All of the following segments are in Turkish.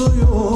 所有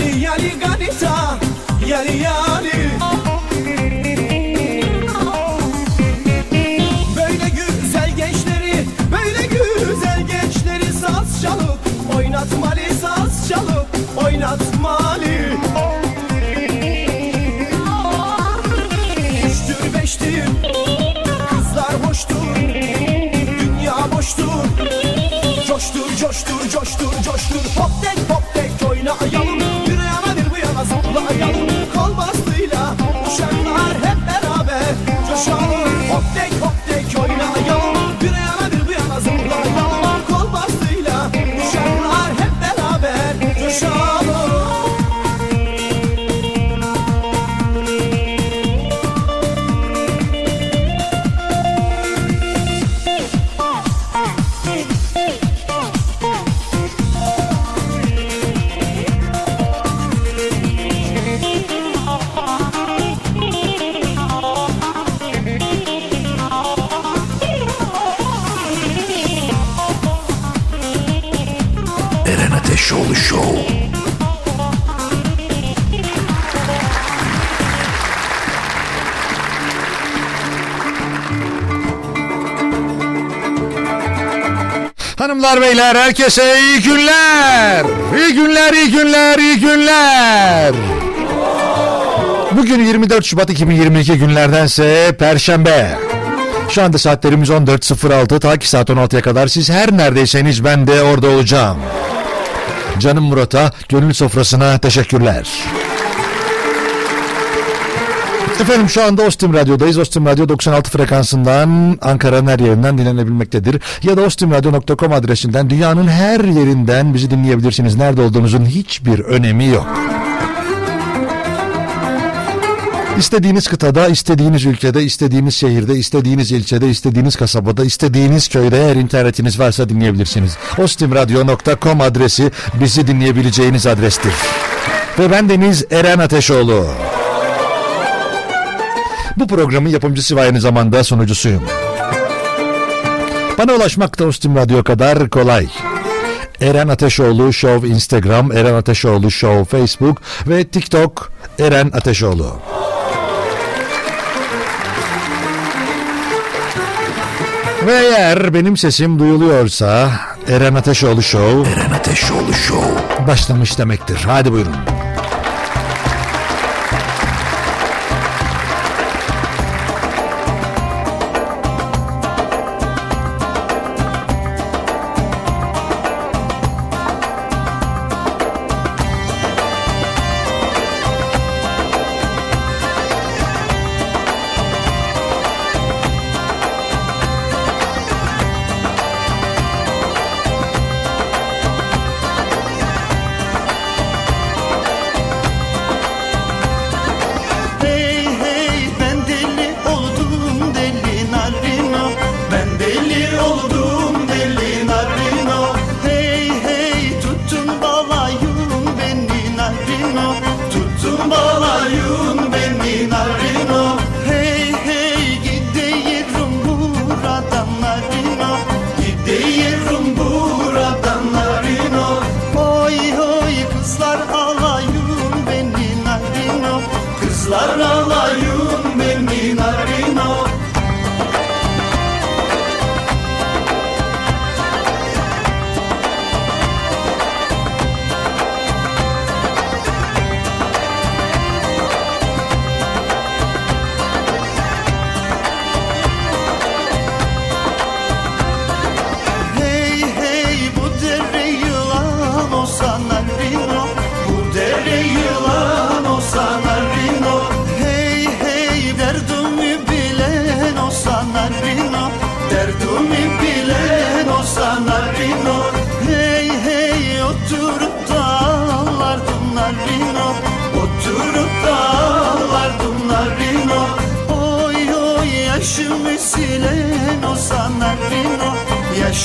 Yali yali ganita Yali yali Böyle güzel gençleri Böyle güzel gençleri Saz çalıp oynatmalı Saz çalıp oynatmalı Üçtür beştir Kızlar hoştur Dünya boştur. Coştur coştur coştur coştur Hop de Hanımlar beyler herkese iyi günler. İyi günler, iyi günler, iyi günler. Bugün 24 Şubat 2022 günlerdense Perşembe. Şu anda saatlerimiz 14.06 ta ki saat 16'ya kadar siz her neredeyseniz ben de orada olacağım. Canım Murat'a, gönül sofrasına teşekkürler. Efendim şu anda Ostim Radyo'dayız. Ostim Radyo 96 frekansından Ankara'nın her yerinden dinlenebilmektedir. Ya da ostimradyo.com adresinden dünyanın her yerinden bizi dinleyebilirsiniz. Nerede olduğunuzun hiçbir önemi yok. İstediğiniz kıtada, istediğiniz ülkede, istediğiniz şehirde, istediğiniz ilçede, istediğiniz kasabada, istediğiniz köyde eğer internetiniz varsa dinleyebilirsiniz. Ostimradyo.com adresi bizi dinleyebileceğiniz adrestir. Ve ben Deniz Eren Ateşoğlu. Bu programın yapımcısı ve aynı zamanda sunucusuyum. Bana ulaşmak da Ostim Radyo kadar kolay. Eren Ateşoğlu Show Instagram, Eren Ateşoğlu Show Facebook ve TikTok Eren Ateşoğlu. Ve eğer benim sesim duyuluyorsa Eren Ateşoğlu Show Eren Ateşoğlu Show. başlamış demektir. Hadi buyurun.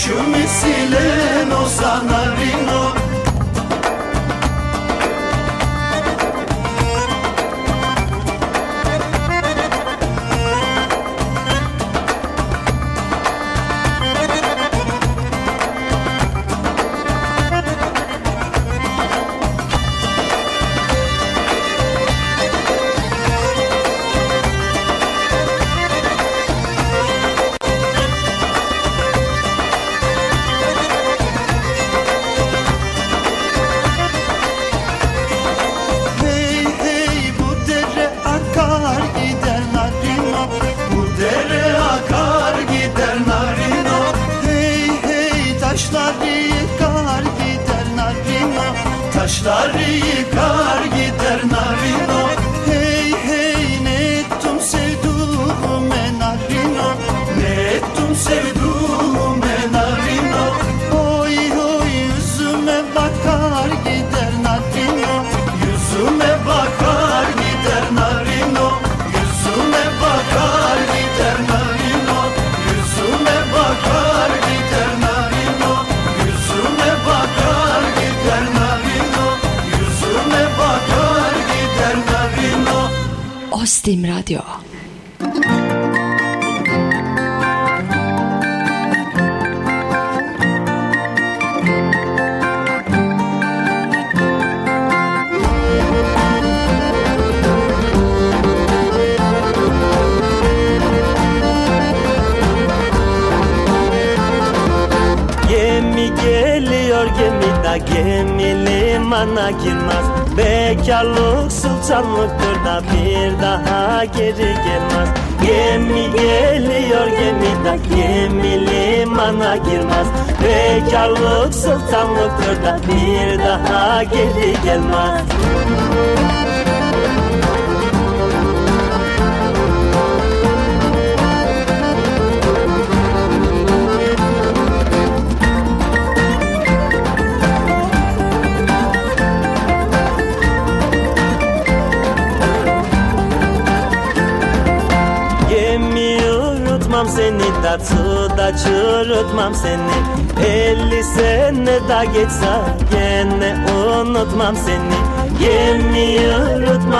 Yaşımı silen o sanarino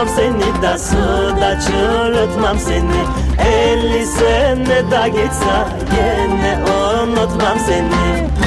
yürütmem seni da suda çürütmem seni. Elli sene da geçse gene unutmam seni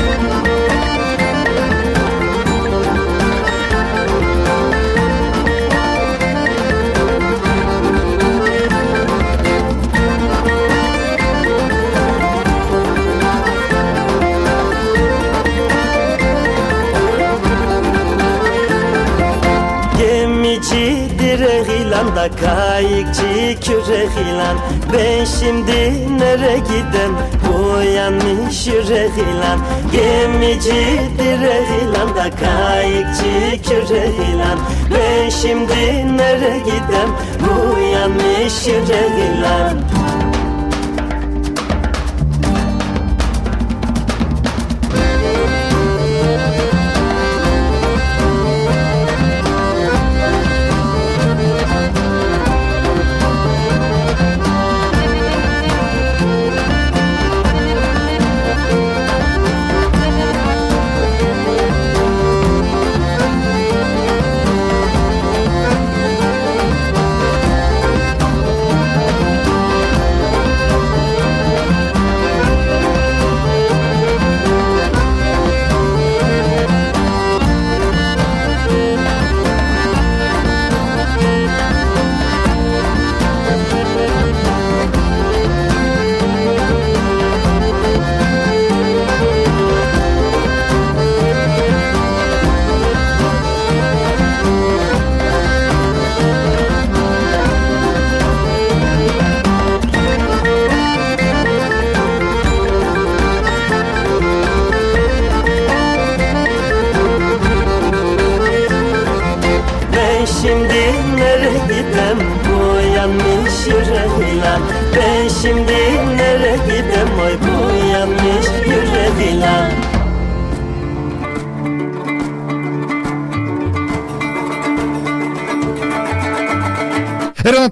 direk ilan da kayıkçı kürek ilan Ben şimdi nere gidem? Bu yanlış yürek ilan Gemici direk ilan da kayıkçı kürek ilan Ben şimdi nere gidem? Bu yanlış yürek ilan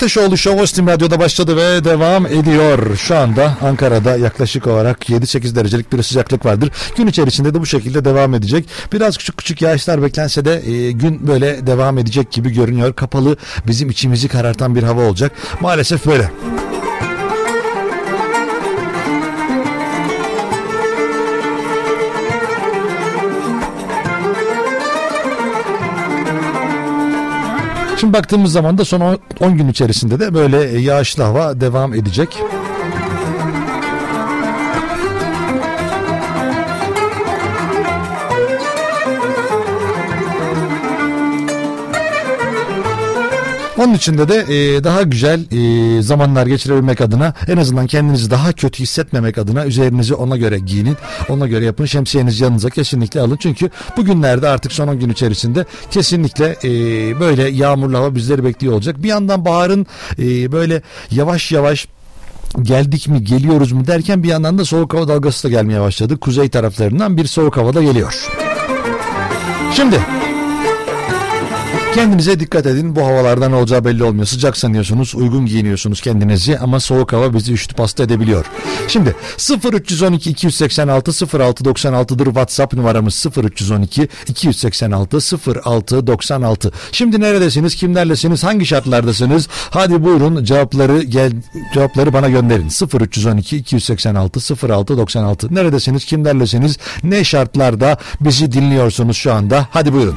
Ateşoğlu Show Ostim Radyo'da başladı ve devam ediyor. Şu anda Ankara'da yaklaşık olarak 7-8 derecelik bir sıcaklık vardır. Gün içerisinde de bu şekilde devam edecek. Biraz küçük küçük yağışlar beklense de e, gün böyle devam edecek gibi görünüyor. Kapalı bizim içimizi karartan bir hava olacak. Maalesef böyle. Şimdi baktığımız zaman da son 10 gün içerisinde de böyle yağışlı hava devam edecek. Onun içinde de e, daha güzel e, zamanlar geçirebilmek adına en azından kendinizi daha kötü hissetmemek adına üzerinizi ona göre giyinin. Ona göre yapın. Şemsiyenizi yanınıza kesinlikle alın. Çünkü bugünlerde artık son 10 gün içerisinde kesinlikle e, böyle yağmurlu hava bizleri bekliyor olacak. Bir yandan baharın e, böyle yavaş yavaş geldik mi geliyoruz mu derken bir yandan da soğuk hava dalgası da gelmeye başladı. Kuzey taraflarından bir soğuk hava da geliyor. Şimdi Kendinize dikkat edin. Bu havalarda ne olacağı belli olmuyor. Sıcak sanıyorsunuz, uygun giyiniyorsunuz kendinizi ama soğuk hava bizi üşütüp hasta edebiliyor. Şimdi 0312 286 0696'dır WhatsApp numaramız 0312 286 0696. Şimdi neredesiniz? Kimlerlesiniz? Hangi şartlardasınız? Hadi buyurun cevapları gel cevapları bana gönderin. 0312 286 0696. Neredesiniz? Kimlerlesiniz? Ne şartlarda bizi dinliyorsunuz şu anda? Hadi buyurun.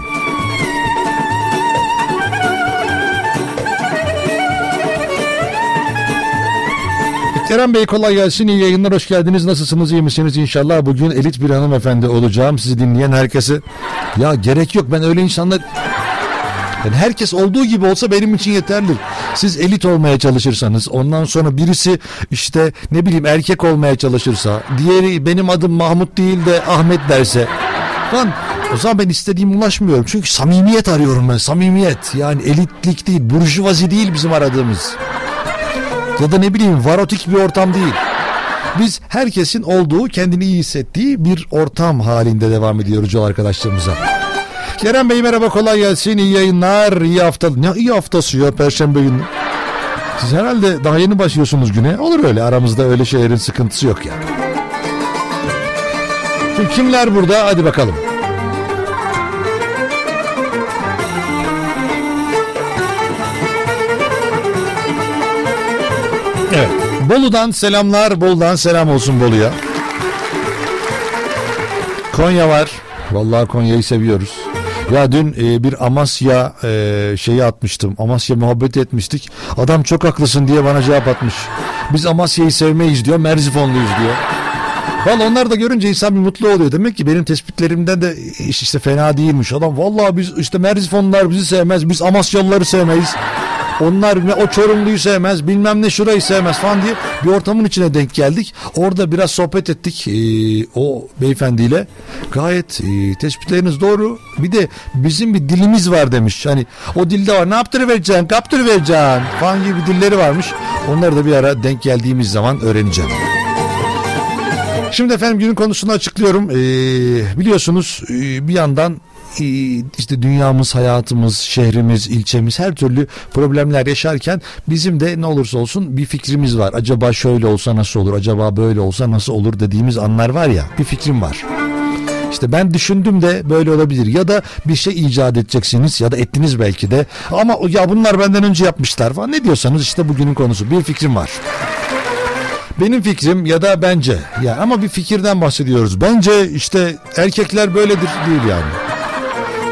Kerem Bey kolay gelsin. İyi yayınlar. Hoş geldiniz. Nasılsınız? iyi misiniz? İnşallah bugün elit bir hanımefendi olacağım. Sizi dinleyen herkesi. Ya gerek yok. Ben öyle insanlar... Yani herkes olduğu gibi olsa benim için yeterli. Siz elit olmaya çalışırsanız ondan sonra birisi işte ne bileyim erkek olmaya çalışırsa diğeri benim adım Mahmut değil de Ahmet derse Lan o zaman ben istediğime ulaşmıyorum. Çünkü samimiyet arıyorum ben. Samimiyet. Yani elitlik değil, burjuvazi değil bizim aradığımız. Ya da ne bileyim varotik bir ortam değil. Biz herkesin olduğu, kendini iyi hissettiği bir ortam halinde devam ediyoruz yol arkadaşlarımıza. Kerem Bey merhaba kolay gelsin. iyi yayınlar, iyi hafta. Ne iyi haftası ya perşembe günü. Siz herhalde daha yeni başlıyorsunuz güne. Olur öyle aramızda öyle şeylerin sıkıntısı yok ya. Şimdi kimler burada? Hadi bakalım. Bolu'dan selamlar. Bolu'dan selam olsun Bolu'ya. Konya var. Vallahi Konya'yı seviyoruz. Ya dün e, bir Amasya e, şeyi atmıştım. Amasya muhabbet etmiştik. Adam çok haklısın diye bana cevap atmış. Biz Amasya'yı sevmeyiz diyor. Merzifonluyuz diyor. Vallahi onlar da görünce insan bir mutlu oluyor. Demek ki benim tespitlerimden de iş işte fena değilmiş. Adam vallahi biz işte Merzifonlular bizi sevmez. Biz Amasyalıları sevmeyiz. Onlar ne o Çorumlu'yu sevmez bilmem ne şurayı sevmez falan diye bir ortamın içine denk geldik. Orada biraz sohbet ettik ee, o beyefendiyle. Gayet e, tespitleriniz doğru. Bir de bizim bir dilimiz var demiş. Hani o dilde var ne yaptırıvereceksin kaptırıvereceksin falan gibi dilleri varmış. Onları da bir ara denk geldiğimiz zaman öğreneceğim. Şimdi efendim günün konusunu açıklıyorum. Ee, biliyorsunuz e, bir yandan e, işte dünyamız, hayatımız, şehrimiz, ilçemiz her türlü problemler yaşarken bizim de ne olursa olsun bir fikrimiz var. Acaba şöyle olsa nasıl olur, acaba böyle olsa nasıl olur dediğimiz anlar var ya bir fikrim var. İşte ben düşündüm de böyle olabilir ya da bir şey icat edeceksiniz ya da ettiniz belki de ama ya bunlar benden önce yapmışlar falan ne diyorsanız işte bugünün konusu bir fikrim var. Benim fikrim ya da bence ya ama bir fikirden bahsediyoruz. Bence işte erkekler böyledir değil yani.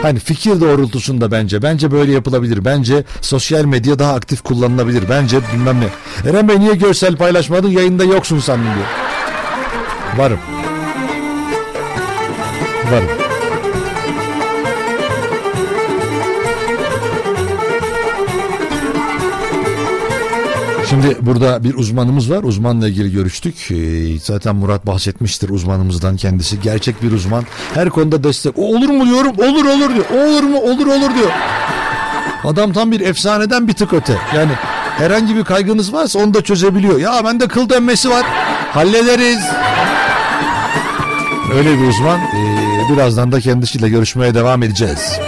Hani fikir doğrultusunda bence. Bence böyle yapılabilir. Bence sosyal medya daha aktif kullanılabilir. Bence bilmem ne. Eren Bey niye görsel paylaşmadın yayında yoksun sandım diyor. Varım. Varım. Şimdi burada bir uzmanımız var. Uzmanla ilgili görüştük. Ee, zaten Murat bahsetmiştir uzmanımızdan kendisi. Gerçek bir uzman. Her konuda destek. Olur mu diyorum. Olur olur diyor. Olur mu? Olur olur diyor. Adam tam bir efsaneden bir tık öte. Yani herhangi bir kaygınız varsa onu da çözebiliyor. Ya bende kıl dönmesi var. Hallederiz. Öyle bir uzman. Ee, birazdan da kendisiyle görüşmeye devam edeceğiz.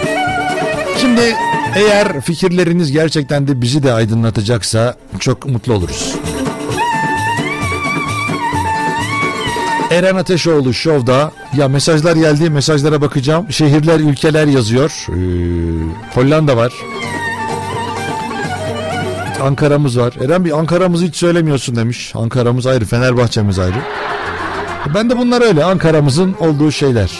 Şimdi eğer fikirleriniz gerçekten de bizi de aydınlatacaksa çok mutlu oluruz. Eren Ateşoğlu Show'da ya mesajlar geldi mesajlara bakacağım. Şehirler ülkeler yazıyor. Ee, Hollanda var. Ankara'mız var. Eren bir Ankara'mızı hiç söylemiyorsun demiş. Ankara'mız ayrı Fenerbahçe'miz ayrı. Ben de bunlar öyle Ankara'mızın olduğu şeyler.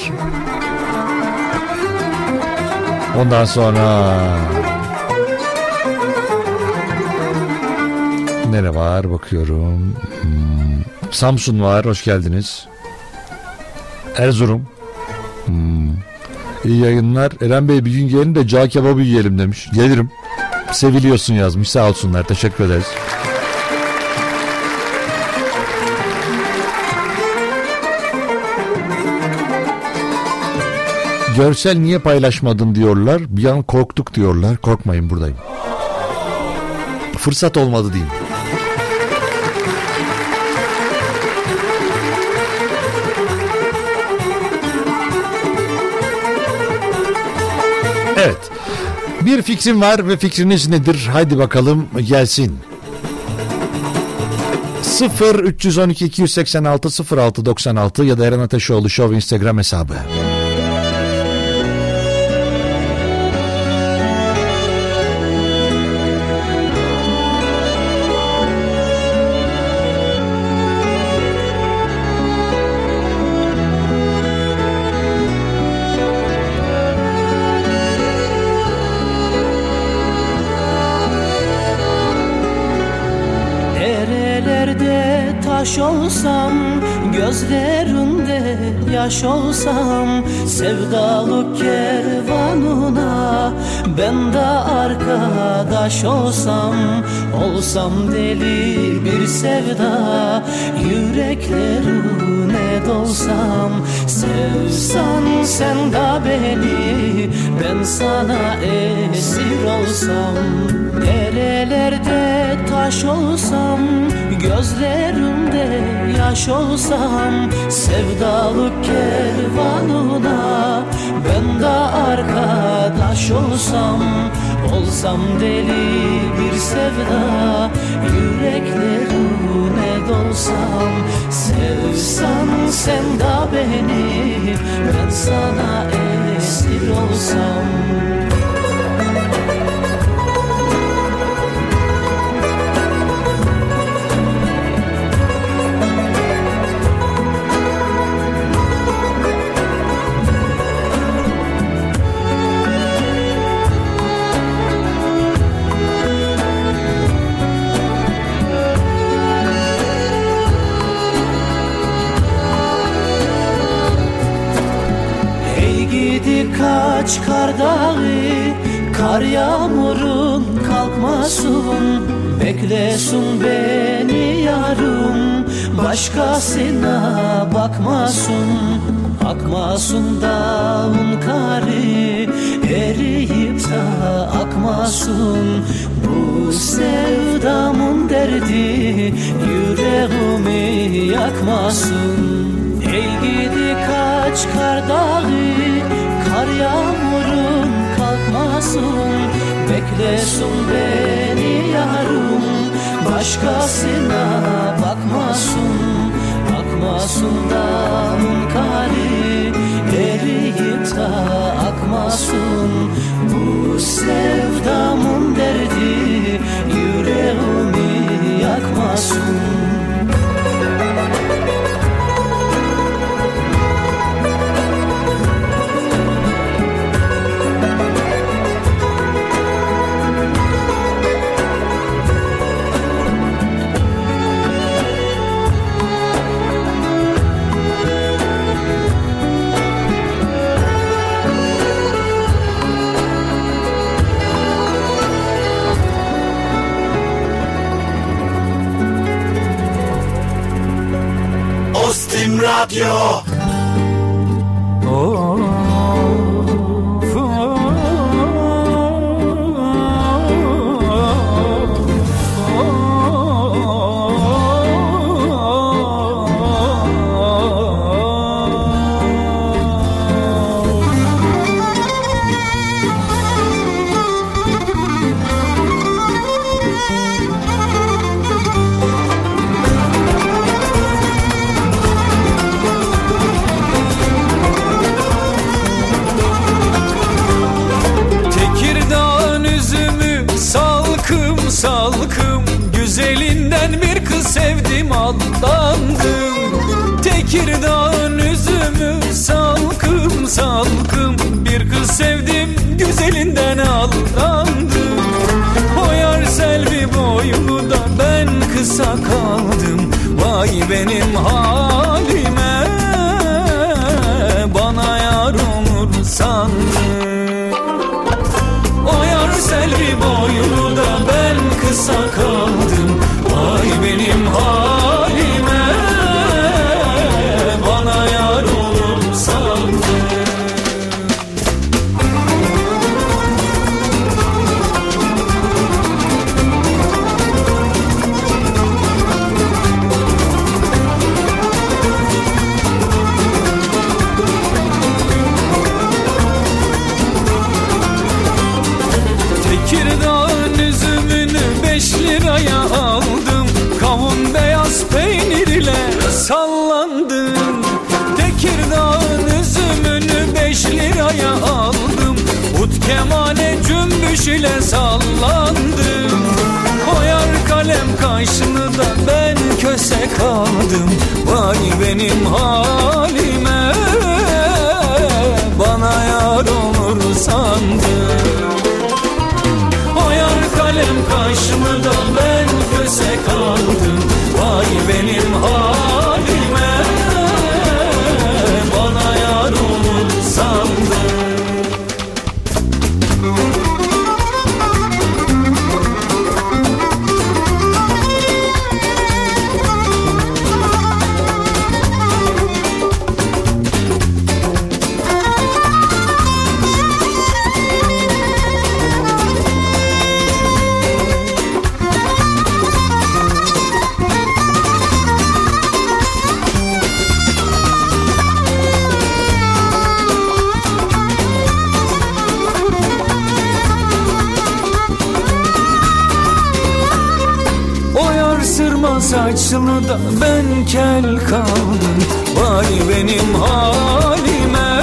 Ondan sonra nere var bakıyorum. Hmm. Samsun var hoş geldiniz. Erzurum. Hmm. İyi yayınlar. Eren Bey bir gün gelin de cağ kebabı yiyelim demiş. Gelirim. Seviliyorsun yazmış sağ olsunlar teşekkür ederiz. Görsel niye paylaşmadın diyorlar. Bir an korktuk diyorlar. Korkmayın buradayım. Fırsat olmadı diyeyim. Evet. Bir fikrim var ve fikriniz nedir? Haydi bakalım gelsin. 0 312 286 06 96 ya da Eren Ateşoğlu Show Instagram hesabı. Olsam Sevdalık kervanına Ben de arkadaş olsam Olsam deli bir sevda Yüreklerine dolsam Sevsan sen de beni Ben sana esir olsam Nerelerde taş olsam Gözlerimde yaş olsam Sevdalık kervanına Ben de arkadaş olsam Olsam deli bir sevda Yüreklerine dolsam. Sevsan sen de beni Ben sana esir olsam kaç kar dağı Kar yağmurun kalkmasın. Beklesin beni yarım Başkasına bakmasın. Akmasın dağın kari Eriyip de akmasın. Bu sevdamın derdi Yüreğimi yakmasın. Ey gidi kaç kar kalkmasın Beklesin beni yarım Başkasına bakmasın Akmasın dağın kari Eriyip de akmasın Bu sevdamın derdi. Yüreğimi yakmasın Radyo aldandım Tekirdağ'ın üzümü. Salkım salkım Bir kız sevdim güzelinden aldandım O selvi boylu da ben kısa kaldım. Vay benim halime Bana yar olur sandım o selvi boylu da ben kısa kaldım. Vay benim halime cümbüş ile sallandım. Koyar kalem kaşını ben köse kaldım. Vay benim halime Bana yar olur sandım. O yar kalem kaşımda ben köse kaldım. Vay benim halime saçlı da ben kel kaldım. Vay benim halime.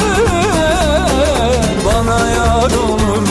Bana yar olur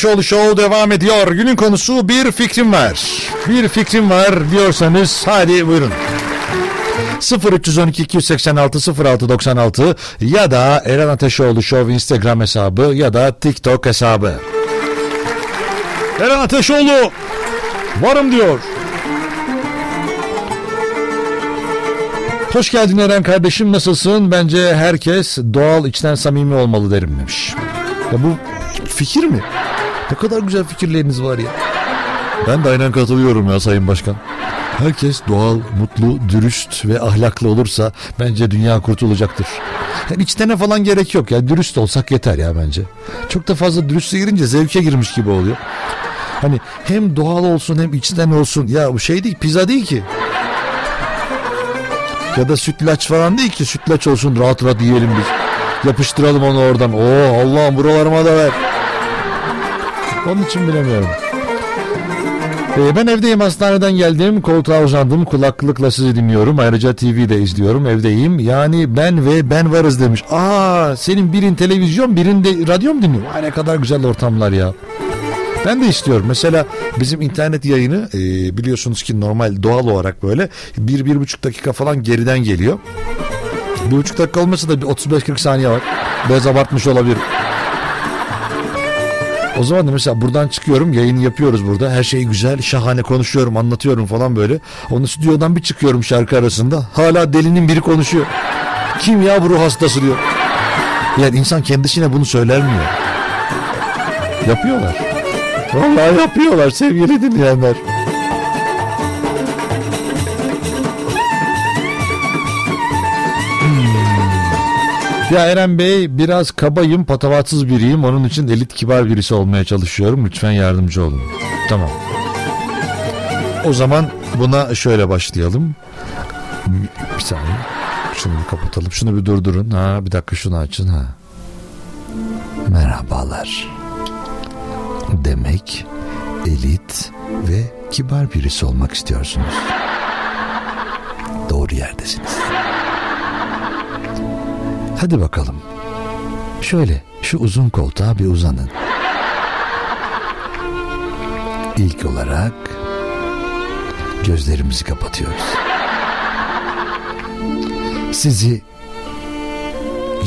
Ateşoğlu Show devam ediyor. Günün konusu bir fikrim var. Bir fikrim var diyorsanız hadi buyurun. 0312 286 0696 ya da Eren Ateşoğlu Show Instagram hesabı ya da TikTok hesabı. Eren Ateşoğlu varım diyor. Hoş geldin Eren kardeşim nasılsın? Bence herkes doğal içten samimi olmalı derim demiş. Ya bu fikir mi? Ne kadar güzel fikirleriniz var ya. Ben de aynen katılıyorum ya Sayın Başkan. Herkes doğal, mutlu, dürüst ve ahlaklı olursa bence dünya kurtulacaktır. Yani içtene falan gerek yok ya. Dürüst olsak yeter ya bence. Çok da fazla dürüstle girince zevke girmiş gibi oluyor. Hani hem doğal olsun hem içten olsun. Ya bu şey değil pizza değil ki. Ya da sütlaç falan değil ki sütlaç olsun rahat rahat yiyelim biz. Yapıştıralım onu oradan. Oo Allah'ım buralarıma da ver. Onun için bilemiyorum. Ee, ben evdeyim hastaneden geldim koltuğa uzandım kulaklıkla sizi dinliyorum ayrıca TV'de izliyorum evdeyim yani ben ve ben varız demiş. Aa senin birin televizyon birinde radyo mu dinliyor? Ay ne kadar güzel ortamlar ya. Ben de istiyorum. Mesela bizim internet yayını e, biliyorsunuz ki normal doğal olarak böyle bir, bir buçuk dakika falan geriden geliyor. Bir buçuk dakika olmasa da bir 35-40 saniye var. Biraz abartmış olabilir. O zaman da mesela buradan çıkıyorum yayını yapıyoruz burada. Her şey güzel şahane konuşuyorum anlatıyorum falan böyle. Onu stüdyodan bir çıkıyorum şarkı arasında. Hala delinin biri konuşuyor. Kim ya bu ruh hastası diyor. Yani insan kendisine bunu söyler mi ya? Yapıyorlar. Vallahi yapıyorlar sevgili dinleyenler. Ya Eren Bey biraz kabayım patavatsız biriyim onun için elit kibar birisi olmaya çalışıyorum lütfen yardımcı olun. Tamam. O zaman buna şöyle başlayalım. Bir saniye. Şunu bir kapatalım. Şunu bir durdurun. Ha bir dakika şunu açın ha. Merhabalar. Demek elit ve kibar birisi olmak istiyorsunuz. Doğru yerdesiniz. Hadi bakalım. Şöyle şu uzun koltuğa bir uzanın. İlk olarak gözlerimizi kapatıyoruz. Sizi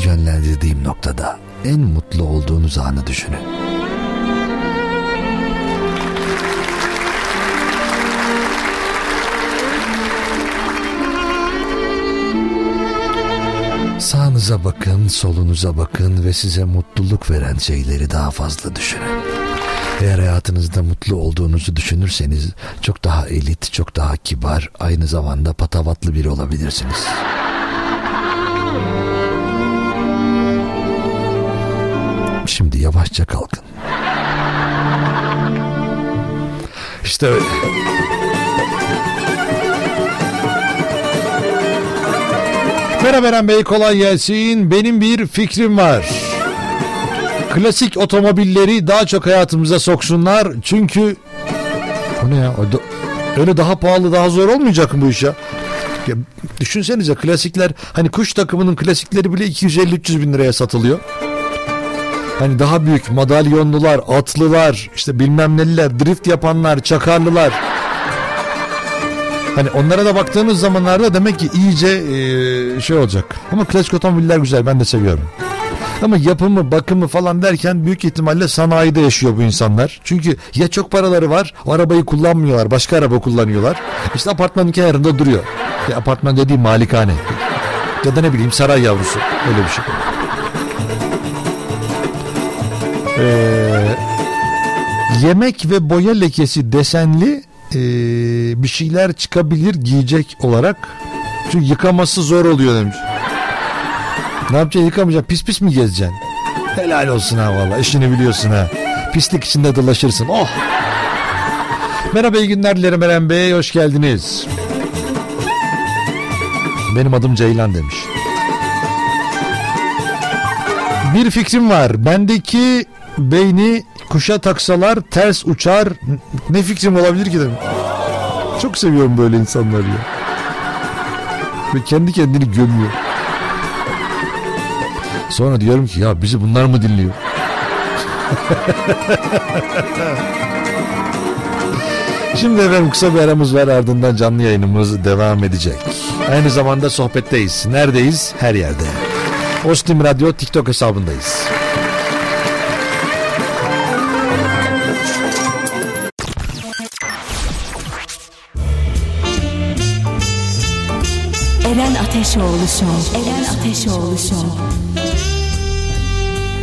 yönlendirdiğim noktada en mutlu olduğunuz anı düşünün. Sağınıza bakın, solunuza bakın ve size mutluluk veren şeyleri daha fazla düşünün. Eğer hayatınızda mutlu olduğunuzu düşünürseniz çok daha elit, çok daha kibar, aynı zamanda patavatlı biri olabilirsiniz. Şimdi yavaşça kalkın. İşte öyle. Eren Bey kolay gelsin. Benim bir fikrim var. Klasik otomobilleri daha çok hayatımıza soksunlar. Çünkü... Bu ne ya? O Öyle daha pahalı daha zor olmayacak mı bu iş ya? Ya, düşünsenize klasikler hani kuş takımının klasikleri bile 250-300 bin liraya satılıyor. Hani daha büyük madalyonlular, atlılar, işte bilmem neliler, drift yapanlar, çakarlılar. Hani onlara da baktığımız zamanlarda demek ki iyice eee, şey olacak. Ama klasik otomobiller güzel ben de seviyorum. Ama yapımı, bakımı falan derken büyük ihtimalle sanayide yaşıyor bu insanlar. Çünkü ya çok paraları var, o arabayı kullanmıyorlar, başka araba kullanıyorlar. İşte apartmanın kenarında duruyor. Ya apartman dediğim malikane. Ya da ne bileyim saray yavrusu. Öyle bir şey. Ee, yemek ve boya lekesi desenli ee, bir şeyler çıkabilir giyecek olarak. Çünkü yıkaması zor oluyor demiş. Ne yapacaksın yıkamayacaksın pis pis mi gezeceksin? Helal olsun ha valla işini biliyorsun ha. Pislik içinde dolaşırsın oh. Merhaba iyi günler dilerim Eren Bey hoş geldiniz. Benim adım Ceylan demiş. Bir fikrim var. Bendeki beyni kuşa taksalar ters uçar. Ne fikrim olabilir ki demiş. Çok seviyorum böyle insanları ya. Ve kendi kendini gömüyor. Sonra diyorum ki ya bizi bunlar mı dinliyor? Şimdi efendim kısa bir aramız var ardından canlı yayınımız devam edecek. Aynı zamanda sohbetteyiz. Neredeyiz? Her yerde. Ostim Radyo TikTok hesabındayız. Ateşoğlu Show. Eren Ateşoğlu Show.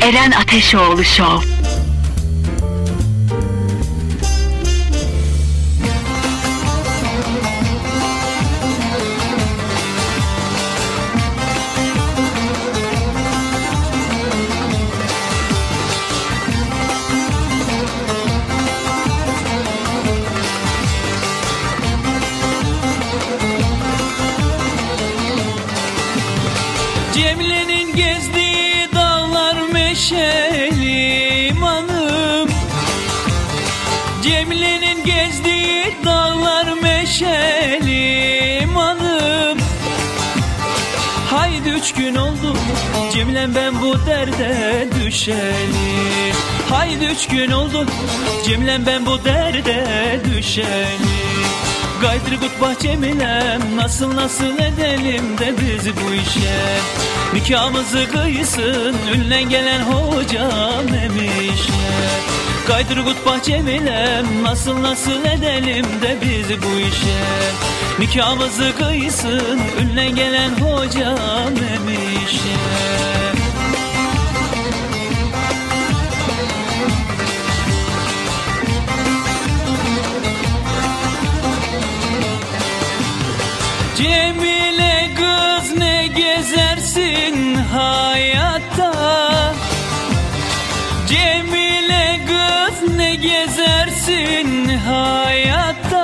Eren Ateşoğlu Show. Meşeli manım Haydi üç gün oldu Cemilem ben bu derde düşeli. Haydi üç gün oldu Cemilem ben bu derde düşeli. Gaydır gut bahçemilem Nasıl nasıl edelim de biz bu işe. Nikahımızı kıysın Ünlen gelen hocam emişe. Gaydır gut bahçemilem Nasıl nasıl edelim de biz bu işe? Nikahımızı kıysın Ünlen gelen hocam emişe Cemile kız ne gezersin hayatta gezersin hayatta.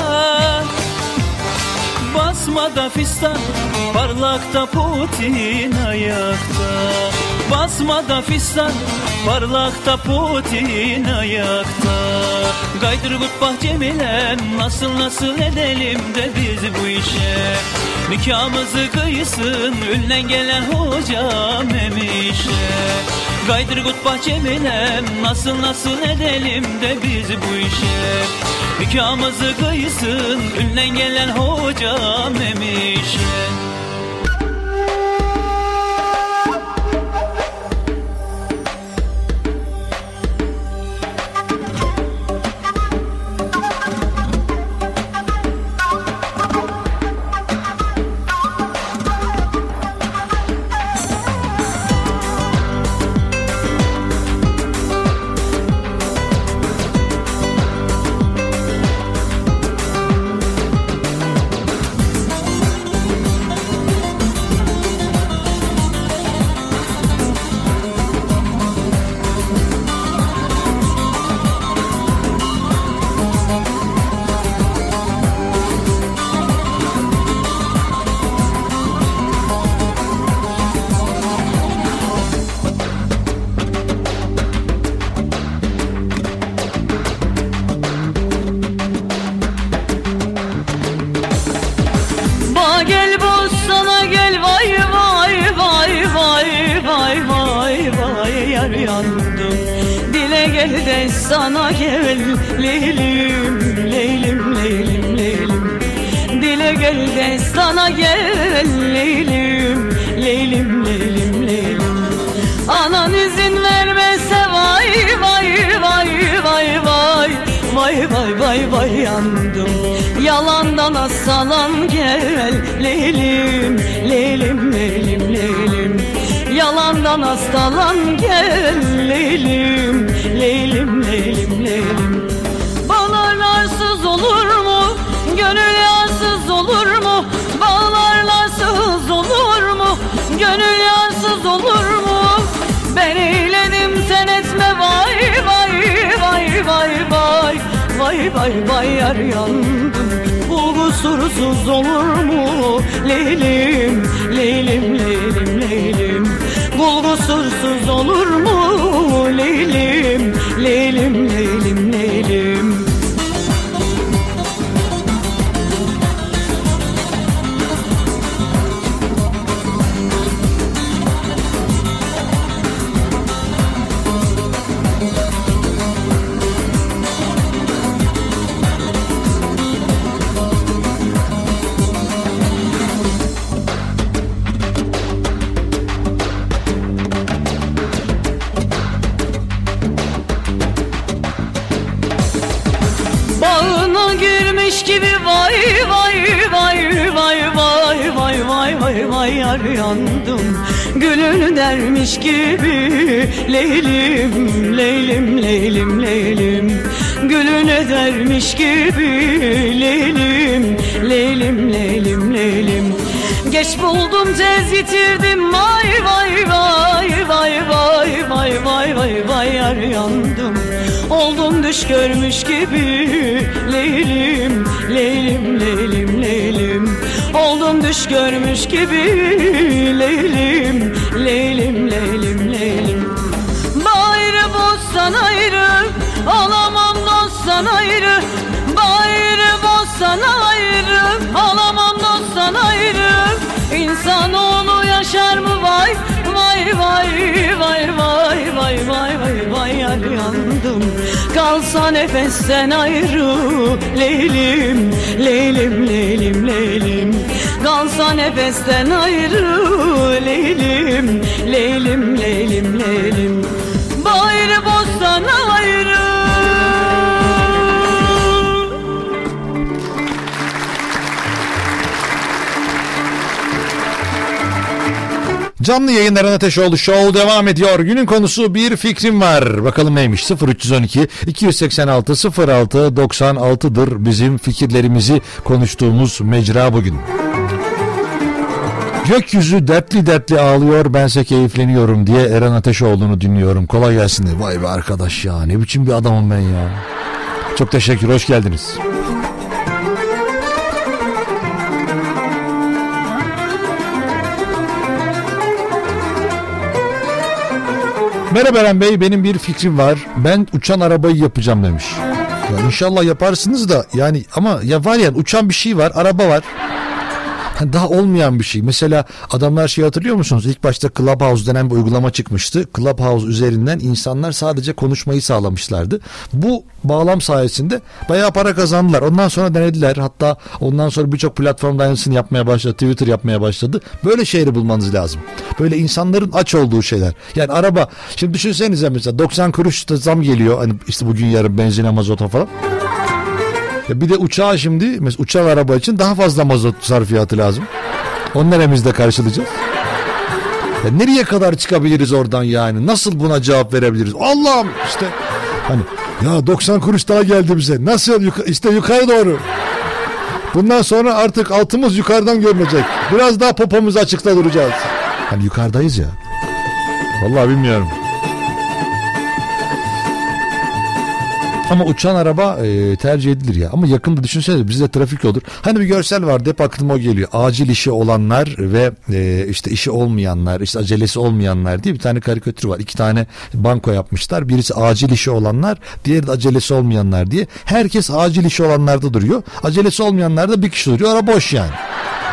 Basmada fistan parlakta Putin ayakta. Basmada fistan parlakta Putin ayakta. Gaydır gut bahçemilem nasıl nasıl edelim de biz bu işe? Nikahımızı kıysın ünlen gelen hocam emişe Gaydır gut bahçemilem nasıl nasıl edelim de biz bu işe? Nikahımızı kıysın ünlen gelen hocam emişe sana gel Leylim, leylim, leylim, leylim. Dile gel de sana gel Leylim, leylim, leylim, leylim. Anan izin vermese vay vay vay vay vay. Vay vay vay vay yandım. Yalandan asalan gel leylim, leylim, leylim Yalandan hastalan gel Leylim, leylim, leylim, leylim Bağlarlarsız olur mu? Gönül yarsız olur mu? Bağlarlarsız olur mu? Gönül yarsız olur mu? Ben eyledim sen etme vay vay vay vay vay Vay vay vay yar yandım Bu kusursuz olur mu Leylim leylim leylim leylim Kul kusursuz olur mu leylim? Leylim leylim Gülün dermiş gibi Leylim leylim leylim leylim. Gülüne dermiş gibi Leylim leylim leylim leylim. Geç buldum tez yitirdim. Vay vay vay vay vay vay vay vay vay yar yandım. Oldum düş görmüş gibi Leylim leylim leylim leylim Oldum düş görmüş gibi Leylim leylim leylim leylim. Bayrı bozsan ayrı Alamam dostsan ayrı. Bayrı bozsan ayrı Alamam dostsan ayrı. İnsanoğlu yaşar mı? Vay Vay vay vay vay vay vay yandım. Kalsa nefesten ayrı. Leylim leylim leylim leylim. Kalsa nefesten ayrı. Leylim leylim leylim leylim Canlı yayınların Ateşoğlu Show devam ediyor. Günün konusu bir fikrim var. Bakalım neymiş? 0312 286 06 96'dır bizim fikirlerimizi konuştuğumuz mecra bugün. Gökyüzü dertli dertli ağlıyor bense keyifleniyorum diye Eren Ateşoğlu'nu dinliyorum. Kolay gelsin de. Vay be arkadaş ya ne biçim bir adamım ben ya. Çok teşekkür hoş geldiniz. Merhaba Eren Bey benim bir fikrim var. Ben uçan arabayı yapacağım demiş. Ya inşallah yaparsınız da yani ama ya var ya uçan bir şey var araba var. Ha, Daha olmayan bir şey. Mesela adamlar şey hatırlıyor musunuz? İlk başta Clubhouse denen bir uygulama çıkmıştı. Clubhouse üzerinden insanlar sadece konuşmayı sağlamışlardı. Bu bağlam sayesinde bayağı para kazandılar. Ondan sonra denediler. Hatta ondan sonra birçok platformda aynısını yapmaya başladı. Twitter yapmaya başladı. Böyle şeyleri bulmanız lazım. Böyle insanların aç olduğu şeyler. Yani araba. Şimdi düşünsenize mesela 90 kuruş zam geliyor. Hani işte bugün yarın benzine mazota falan. Ya bir de uçağa şimdi mesela uçak araba için daha fazla mazot sarfiyatı lazım. Onu neremizde karşılayacağız? Ya nereye kadar çıkabiliriz oradan yani? Nasıl buna cevap verebiliriz? Allah'ım işte hani ya 90 kuruş daha geldi bize. Nasıl yuka, işte yukarı doğru. Bundan sonra artık altımız yukarıdan görünecek. Biraz daha popomuz açıkta duracağız. Hani yukarıdayız ya. Vallahi bilmiyorum. Ama uçan araba e, tercih edilir ya. Ama yakında düşünsene bizde trafik olur. Hani bir görsel vardı hep aklıma o geliyor. Acil işi olanlar ve e, işte işi olmayanlar, işte acelesi olmayanlar diye bir tane karikatür var. İki tane banko yapmışlar. Birisi acil işi olanlar, diğeri de acelesi olmayanlar diye. Herkes acil işi olanlarda duruyor. Acelesi olmayanlarda bir kişi duruyor. Ara boş yani.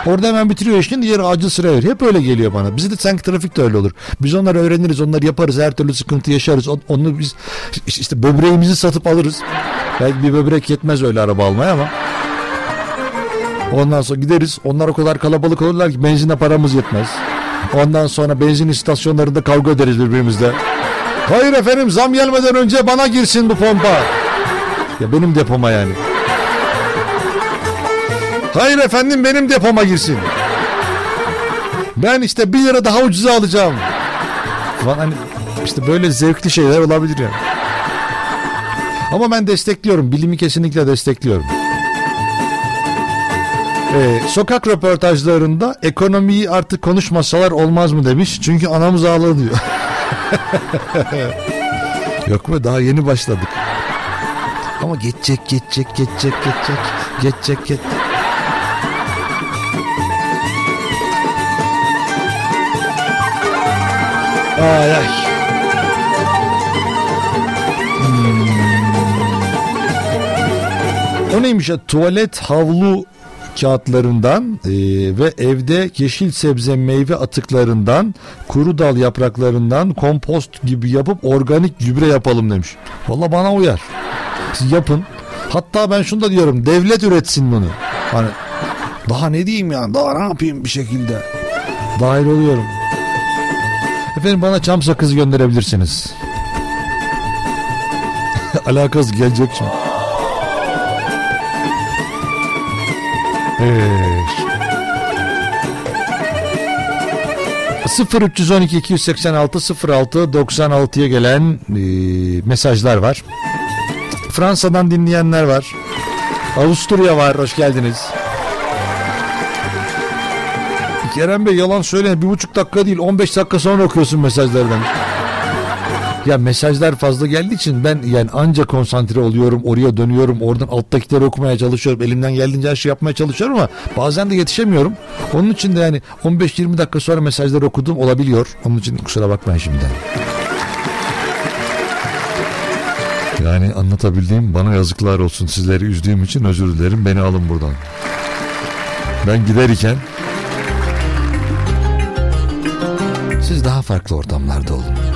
Orada hemen bitiriyor işini diğeri acil sıraya veriyor. Hep öyle geliyor bana. Bizde de sanki trafikte öyle olur. Biz onları öğreniriz, onları yaparız, her türlü sıkıntı yaşarız. On- Onu biz işte böbreğimizi satıp alırız. Belki bir böbrek yetmez öyle araba almaya ama. Ondan sonra gideriz. Onlar o kadar kalabalık olurlar ki benzine paramız yetmez. Ondan sonra benzin istasyonlarında kavga ederiz birbirimizle. Hayır efendim zam gelmeden önce bana girsin bu pompa. Ya benim depoma yani. Hayır efendim benim depoma girsin. Ben işte bir lira daha ucuza alacağım. Falan hani işte böyle zevkli şeyler olabilir yani. Ama ben destekliyorum. Bilimi kesinlikle destekliyorum. Ee, sokak röportajlarında ekonomiyi artık konuşmasalar olmaz mı demiş. Çünkü anamız ağladı diyor. Yok mu daha yeni başladık. Ama geçecek geçecek geçecek geçecek geçecek geçecek. Ay ay. Hmm. O neymiş ya tuvalet havlu kağıtlarından e, ve evde yeşil sebze meyve atıklarından kuru dal yapraklarından kompost gibi yapıp organik gübre yapalım demiş. Valla bana uyar. Siz yapın. Hatta ben şunu da diyorum devlet üretsin bunu. Hani daha ne diyeyim ya daha ne yapayım bir şekilde. Dahil oluyorum. Efendim bana çam sakızı gönderebilirsiniz. Alakası gelecek şimdi. Evet. 0312 286 06 96'ya gelen e, mesajlar var. Fransa'dan dinleyenler var. Avusturya var. Hoş geldiniz. Kerem Bey yalan söyle bir buçuk dakika değil 15 dakika sonra okuyorsun mesajları demiş. Ya mesajlar fazla geldiği için ben yani anca konsantre oluyorum oraya dönüyorum oradan alttakileri okumaya çalışıyorum elimden geldiğince her şey yapmaya çalışıyorum ama bazen de yetişemiyorum. Onun için de yani 15-20 dakika sonra mesajları okuduğum olabiliyor. Onun için kusura bakmayın şimdiden. Yani anlatabildiğim bana yazıklar olsun sizleri üzdüğüm için özür dilerim beni alın buradan. Ben giderken siz daha farklı ortamlarda olun.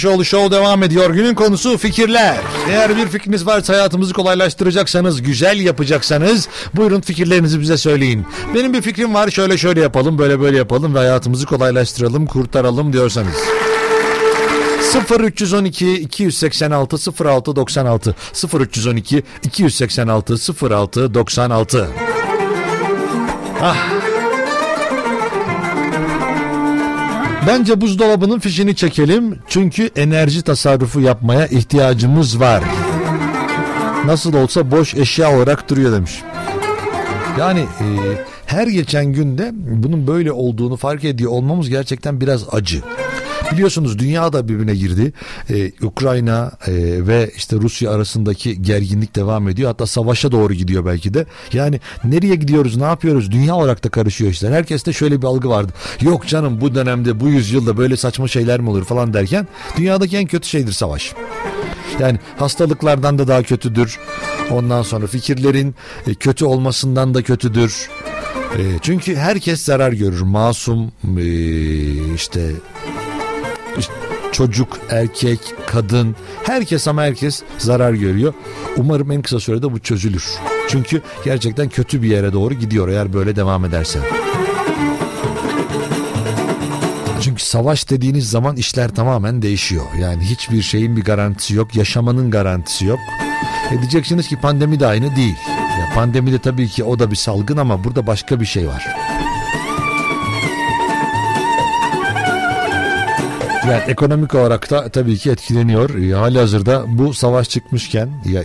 Ateşoğlu Show devam ediyor. Günün konusu fikirler. Eğer bir fikriniz varsa hayatımızı kolaylaştıracaksanız, güzel yapacaksanız buyurun fikirlerinizi bize söyleyin. Benim bir fikrim var şöyle şöyle yapalım, böyle böyle yapalım ve hayatımızı kolaylaştıralım, kurtaralım diyorsanız. 0312 286 06 96 0312 286 06 96 Ah Bence buzdolabının fişini çekelim çünkü enerji tasarrufu yapmaya ihtiyacımız var. Nasıl olsa boş eşya olarak duruyor demiş. Yani e, her geçen günde bunun böyle olduğunu fark ediyor olmamız gerçekten biraz acı. Biliyorsunuz dünya da birbirine girdi. Ee, Ukrayna e, ve işte Rusya arasındaki gerginlik devam ediyor. Hatta savaşa doğru gidiyor belki de. Yani nereye gidiyoruz, ne yapıyoruz? Dünya olarak da karışıyor işler. Herkeste şöyle bir algı vardı. Yok canım bu dönemde, bu yüzyılda böyle saçma şeyler mi olur falan derken dünyadaki en kötü şeydir savaş. Yani hastalıklardan da daha kötüdür. Ondan sonra fikirlerin e, kötü olmasından da kötüdür. E, çünkü herkes zarar görür. Masum e, işte işte çocuk, erkek, kadın herkes ama herkes zarar görüyor. Umarım en kısa sürede bu çözülür. Çünkü gerçekten kötü bir yere doğru gidiyor eğer böyle devam ederse. Çünkü savaş dediğiniz zaman işler tamamen değişiyor. Yani hiçbir şeyin bir garantisi yok. Yaşamanın garantisi yok. E diyeceksiniz ki pandemi de aynı değil. Ya pandemide tabii ki o da bir salgın ama burada başka bir şey var. Yani ekonomik olarak da tabii ki etkileniyor. E, hali hazırda bu savaş çıkmışken ya,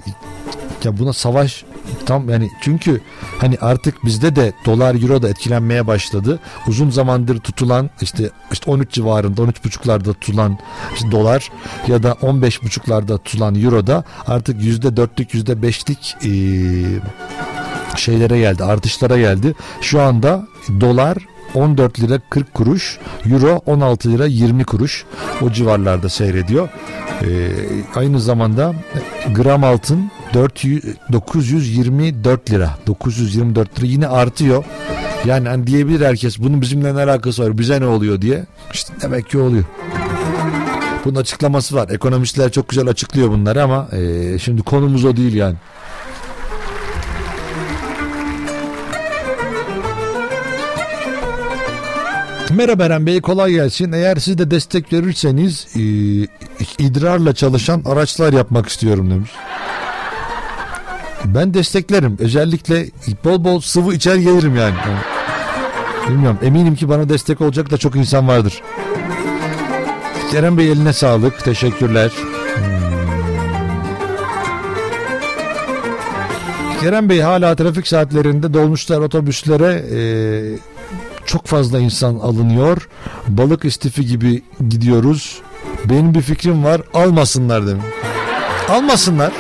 ya buna savaş tam yani çünkü hani artık bizde de dolar euro da etkilenmeye başladı. Uzun zamandır tutulan işte işte 13 civarında 13.5'larda tutulan işte dolar ya da 15.5'larda tutulan euro da artık %4'lük %5'lik e, şeylere geldi artışlara geldi. Şu anda dolar 14 lira 40 kuruş, euro 16 lira 20 kuruş o civarlarda seyrediyor. Ee, aynı zamanda gram altın 400, 924 lira 924 lira yine artıyor. Yani hani diyebilir herkes bunun bizimle ne alakası var bize ne oluyor diye. İşte demek ki oluyor. Bunun açıklaması var. Ekonomistler çok güzel açıklıyor bunları ama e, şimdi konumuz o değil yani. Merhaba Eren Bey kolay gelsin. Eğer siz de destek verirseniz e, idrarla çalışan araçlar yapmak istiyorum demiş. Ben desteklerim. Özellikle bol bol sıvı içer gelirim yani. Bilmiyorum. Eminim ki bana destek olacak da çok insan vardır. Kerem Bey eline sağlık. Teşekkürler. Hmm. Kerem Bey hala trafik saatlerinde dolmuşlar otobüslere e, çok fazla insan alınıyor. Balık istifi gibi gidiyoruz. Benim bir fikrim var. Almasınlar demin. Almasınlar.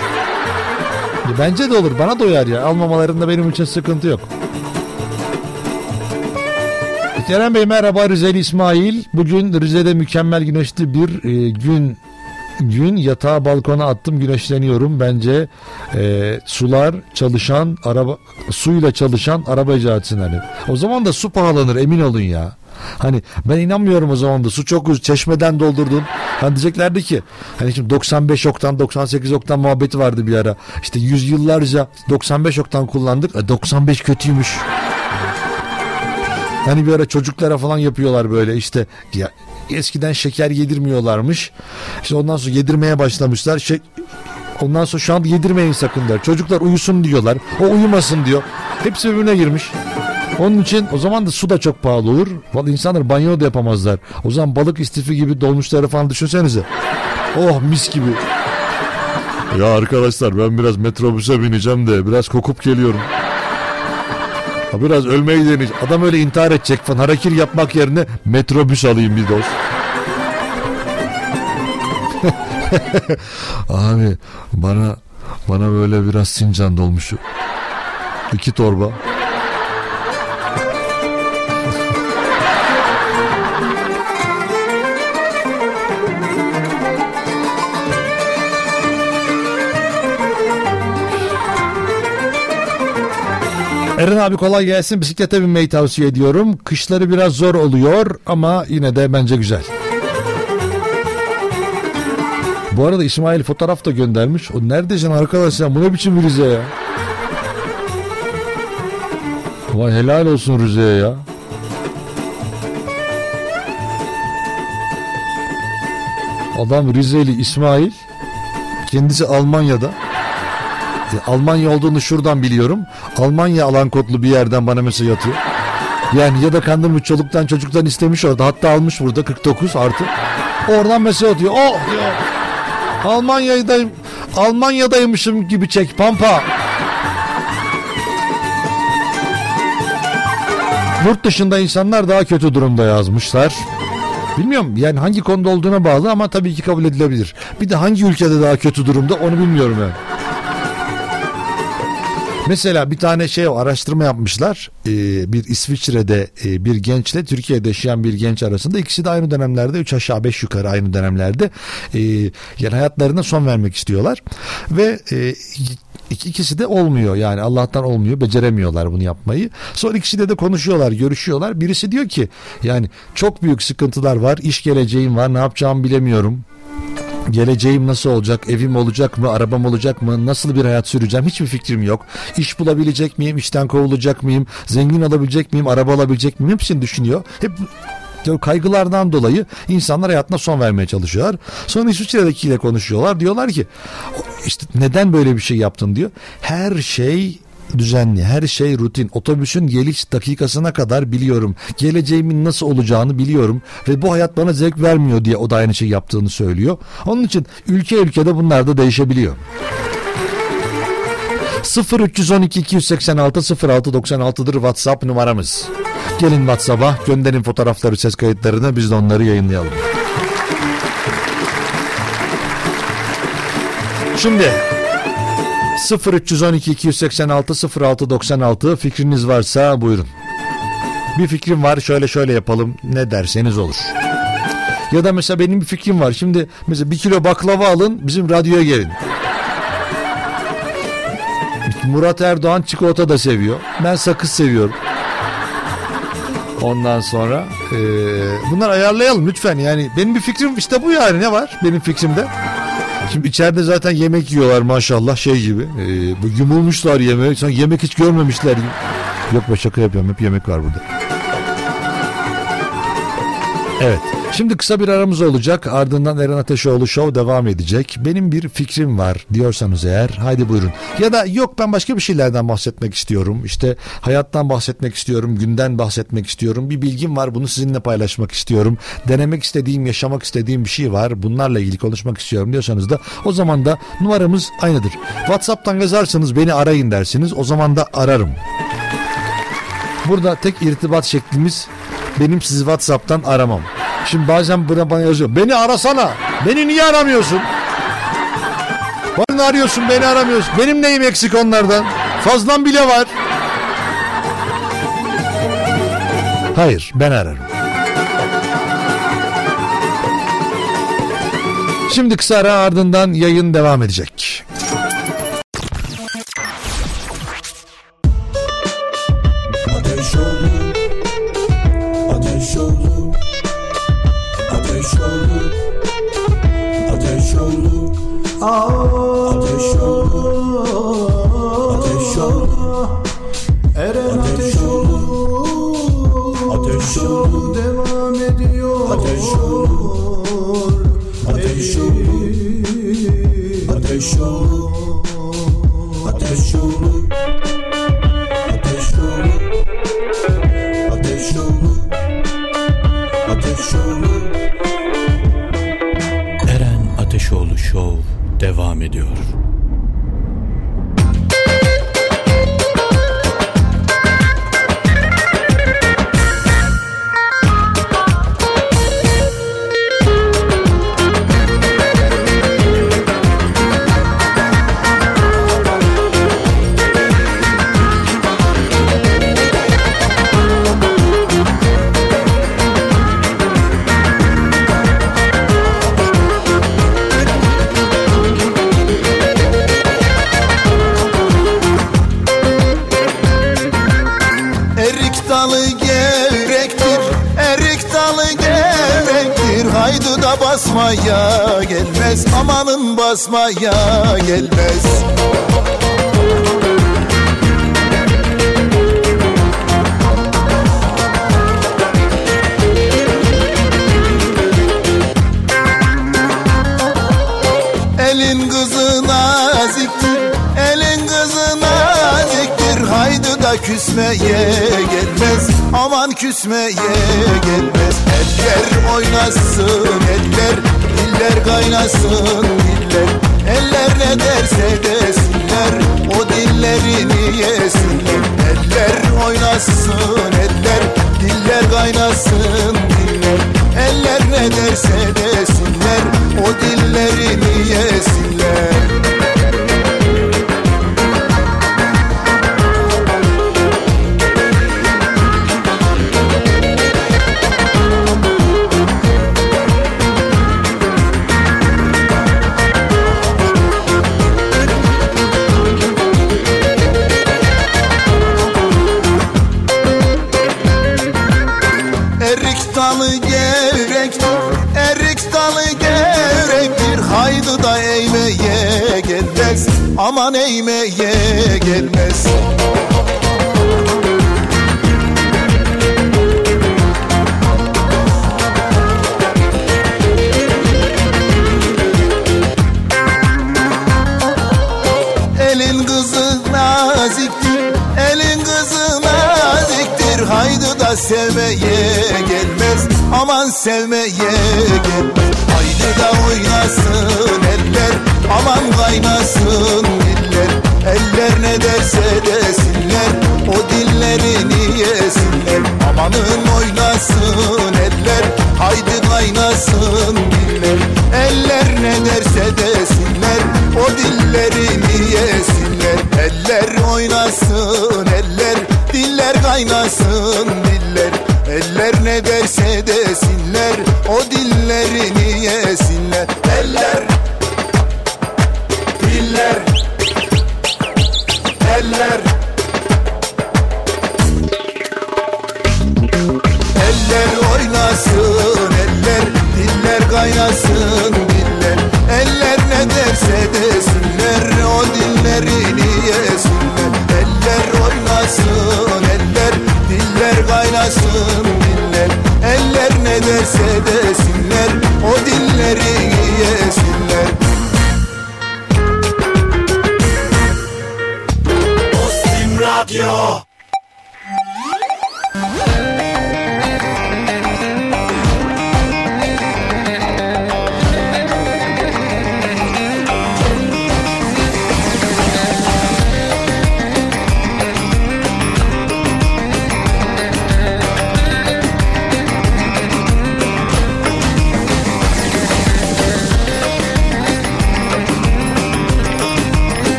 Bence de olur. Bana da uyar ya. Almamalarında benim için sıkıntı yok. Kerem Bey merhaba Rizeli İsmail. Bugün Rize'de mükemmel güneşli bir e, gün gün yatağa balkona attım güneşleniyorum. Bence e, sular çalışan araba suyla çalışan araba icat etsinler. O zaman da su pahalanır emin olun ya. Hani ben inanmıyorum o zaman da su çok ucuz çeşmeden doldurdun. Hani diyeceklerdi ki hani şimdi 95 oktan 98 oktan muhabbeti vardı bir ara. İşte yüzyıllarca 95 oktan kullandık. E, 95 kötüymüş. Hani bir ara çocuklara falan yapıyorlar böyle işte ya eskiden şeker yedirmiyorlarmış. İşte ondan sonra yedirmeye başlamışlar. Şey, ondan sonra şu an yedirmeyin sakın der. Çocuklar uyusun diyorlar. O uyumasın diyor. Hepsi birbirine girmiş. Onun için o zaman da su da çok pahalı olur. Vallahi insanlar banyo da yapamazlar. O zaman balık istifi gibi dolmuşları falan düşünsenize. Oh mis gibi. Ya arkadaşlar ben biraz metrobüse bineceğim de biraz kokup geliyorum. Ha biraz ölmeyi deneyeceğim. Adam öyle intihar edecek falan. Harakir yapmak yerine metrobüs alayım bir doz. Abi bana bana böyle biraz Sincan dolmuşu. İki torba. Eren abi kolay gelsin. Bisiklete binmeyi tavsiye ediyorum. Kışları biraz zor oluyor ama yine de bence güzel. Bu arada İsmail fotoğraf da göndermiş. O neredesin arkadaş ya? Bu ne biçim bir Rize ya? Vay helal olsun Rize'ye ya. Adam Rizeli İsmail. Kendisi Almanya'da. Almanya olduğunu şuradan biliyorum. Almanya alan kodlu bir yerden bana mesaj atıyor. Yani ya da kandırmış çoluktan çocuktan istemiş orada. Hatta almış burada 49 artı. Oradan mesaj atıyor. Oh diyor. Almanya'dayım. Almanya'daymışım gibi çek pampa. Yurt dışında insanlar daha kötü durumda yazmışlar. Bilmiyorum yani hangi konuda olduğuna bağlı ama tabii ki kabul edilebilir. Bir de hangi ülkede daha kötü durumda onu bilmiyorum yani. Mesela bir tane şey araştırma yapmışlar. Ee, bir İsviçre'de e, bir gençle Türkiye'de yaşayan bir genç arasında ikisi de aynı dönemlerde 3 aşağı 5 yukarı aynı dönemlerde e, yani hayatlarına son vermek istiyorlar ve e, ikisi de olmuyor yani Allah'tan olmuyor beceremiyorlar bunu yapmayı. Sonra ikisi de konuşuyorlar görüşüyorlar. Birisi diyor ki yani çok büyük sıkıntılar var iş geleceğim var ne yapacağımı bilemiyorum Geleceğim nasıl olacak? Evim olacak mı? Arabam olacak mı? Nasıl bir hayat süreceğim? Hiçbir fikrim yok. İş bulabilecek miyim? İşten kovulacak mıyım? Zengin olabilecek miyim? Araba alabilecek miyim? Hepsini düşünüyor. Hep kaygılardan dolayı insanlar hayatına son vermeye çalışıyorlar. Sonra İsviçre'dekiyle konuşuyorlar. Diyorlar ki işte neden böyle bir şey yaptın diyor. Her şey düzenli, her şey rutin. Otobüsün geliş dakikasına kadar biliyorum. Geleceğimin nasıl olacağını biliyorum ve bu hayat bana zevk vermiyor diye o da aynı şey yaptığını söylüyor. Onun için ülke ülkede bunlar da değişebiliyor. 0312 286 0696'dır WhatsApp numaramız. Gelin WhatsApp'a gönderin fotoğrafları ses kayıtlarını biz de onları yayınlayalım. Şimdi 0312 286 0696 fikriniz varsa buyurun. Bir fikrim var şöyle şöyle yapalım ne derseniz olur. Ya da mesela benim bir fikrim var. Şimdi mesela bir kilo baklava alın bizim radyoya gelin. Murat Erdoğan çikolata da seviyor. Ben sakız seviyorum. Ondan sonra e, bunlar ayarlayalım lütfen yani benim bir fikrim işte bu yani ne var benim fikrimde. Şimdi içeride zaten yemek yiyorlar maşallah şey gibi. E, yumulmuşlar yemeğe. Sanki yemek hiç görmemişler gibi. Yok be şaka yapıyorum hep yemek var burada. Evet. Şimdi kısa bir aramız olacak. Ardından Eren Ateşoğlu Show devam edecek. Benim bir fikrim var diyorsanız eğer haydi buyurun. Ya da yok ben başka bir şeylerden bahsetmek istiyorum. İşte hayattan bahsetmek istiyorum. Günden bahsetmek istiyorum. Bir bilgim var bunu sizinle paylaşmak istiyorum. Denemek istediğim, yaşamak istediğim bir şey var. Bunlarla ilgili konuşmak istiyorum diyorsanız da o zaman da numaramız aynıdır. Whatsapp'tan yazarsanız beni arayın dersiniz. O zaman da ararım. Burada tek irtibat şeklimiz benim sizi WhatsApp'tan aramam. Şimdi bazen buna bana yazıyor. Beni arasana. Beni niye aramıyorsun? Bana arıyorsun beni aramıyorsun. Benim neyim eksik onlardan? Fazlan bile var. Hayır ben ararım. Şimdi kısa ara ardından yayın devam edecek. Amanın oynasın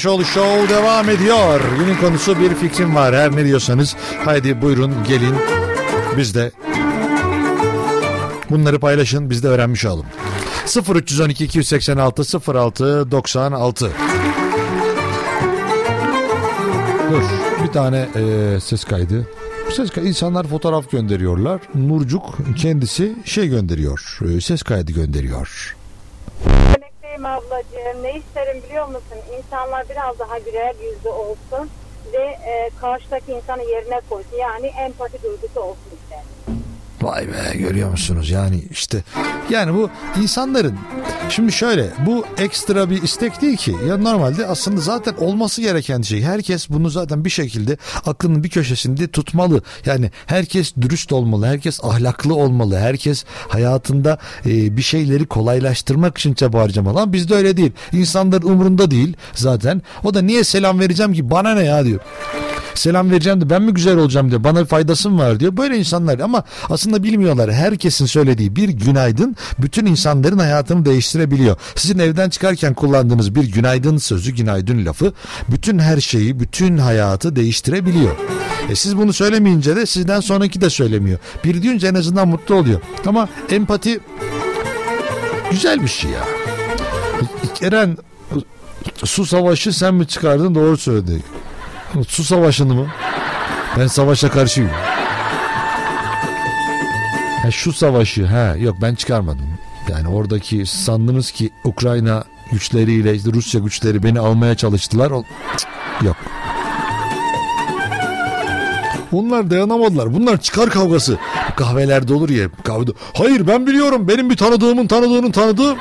Ateşoğlu Show devam ediyor. Günün konusu bir fikrim var. Her ne diyorsanız haydi buyurun gelin. Biz de bunları paylaşın biz de öğrenmiş olalım. 0312 286 06 96 Dur bir tane e, ses kaydı. Ses kaydı. İnsanlar fotoğraf gönderiyorlar. Nurcuk kendisi şey gönderiyor. e, ses kaydı gönderiyor. Emekliyim ablacığım. Ne isterim biliyor musun? İnsanlar biraz daha güler yüzlü olsun ve e, karşıdaki insanı yerine koysun. Yani empati duygusu olsun isterim. Vay be görüyor musunuz yani işte yani bu insanların şimdi şöyle bu ekstra bir istek değil ki. Ya normalde aslında zaten olması gereken şey herkes bunu zaten bir şekilde aklının bir köşesinde tutmalı. Yani herkes dürüst olmalı herkes ahlaklı olmalı herkes hayatında e, bir şeyleri kolaylaştırmak için çaba harcamalı. Ama bizde öyle değil. İnsanların umurunda değil zaten. O da niye selam vereceğim ki? Bana ne ya diyor. Selam vereceğim de ben mi güzel olacağım diyor. Bana faydası mı var diyor. Böyle insanlar. Ama aslında bilmiyorlar. Herkesin söylediği bir günaydın bütün insanların hayatını değiştirebiliyor. Sizin evden çıkarken kullandığınız bir günaydın sözü, günaydın lafı bütün her şeyi, bütün hayatı değiştirebiliyor. E siz bunu söylemeyince de sizden sonraki de söylemiyor. Bir deyince en azından mutlu oluyor. Ama empati güzel bir şey ya. Eren su savaşı sen mi çıkardın doğru söyledi. Su savaşını mı? Ben savaşa karşıyım. Ha, şu savaşı ha yok ben çıkarmadım. Yani oradaki sandınız ki Ukrayna güçleriyle işte Rusya güçleri beni almaya çalıştılar. Yok. Bunlar dayanamadılar. Bunlar çıkar kavgası. Kahvelerde olur ya kahvede. Hayır ben biliyorum. Benim bir tanıdığımın tanıdığının tanıdığı.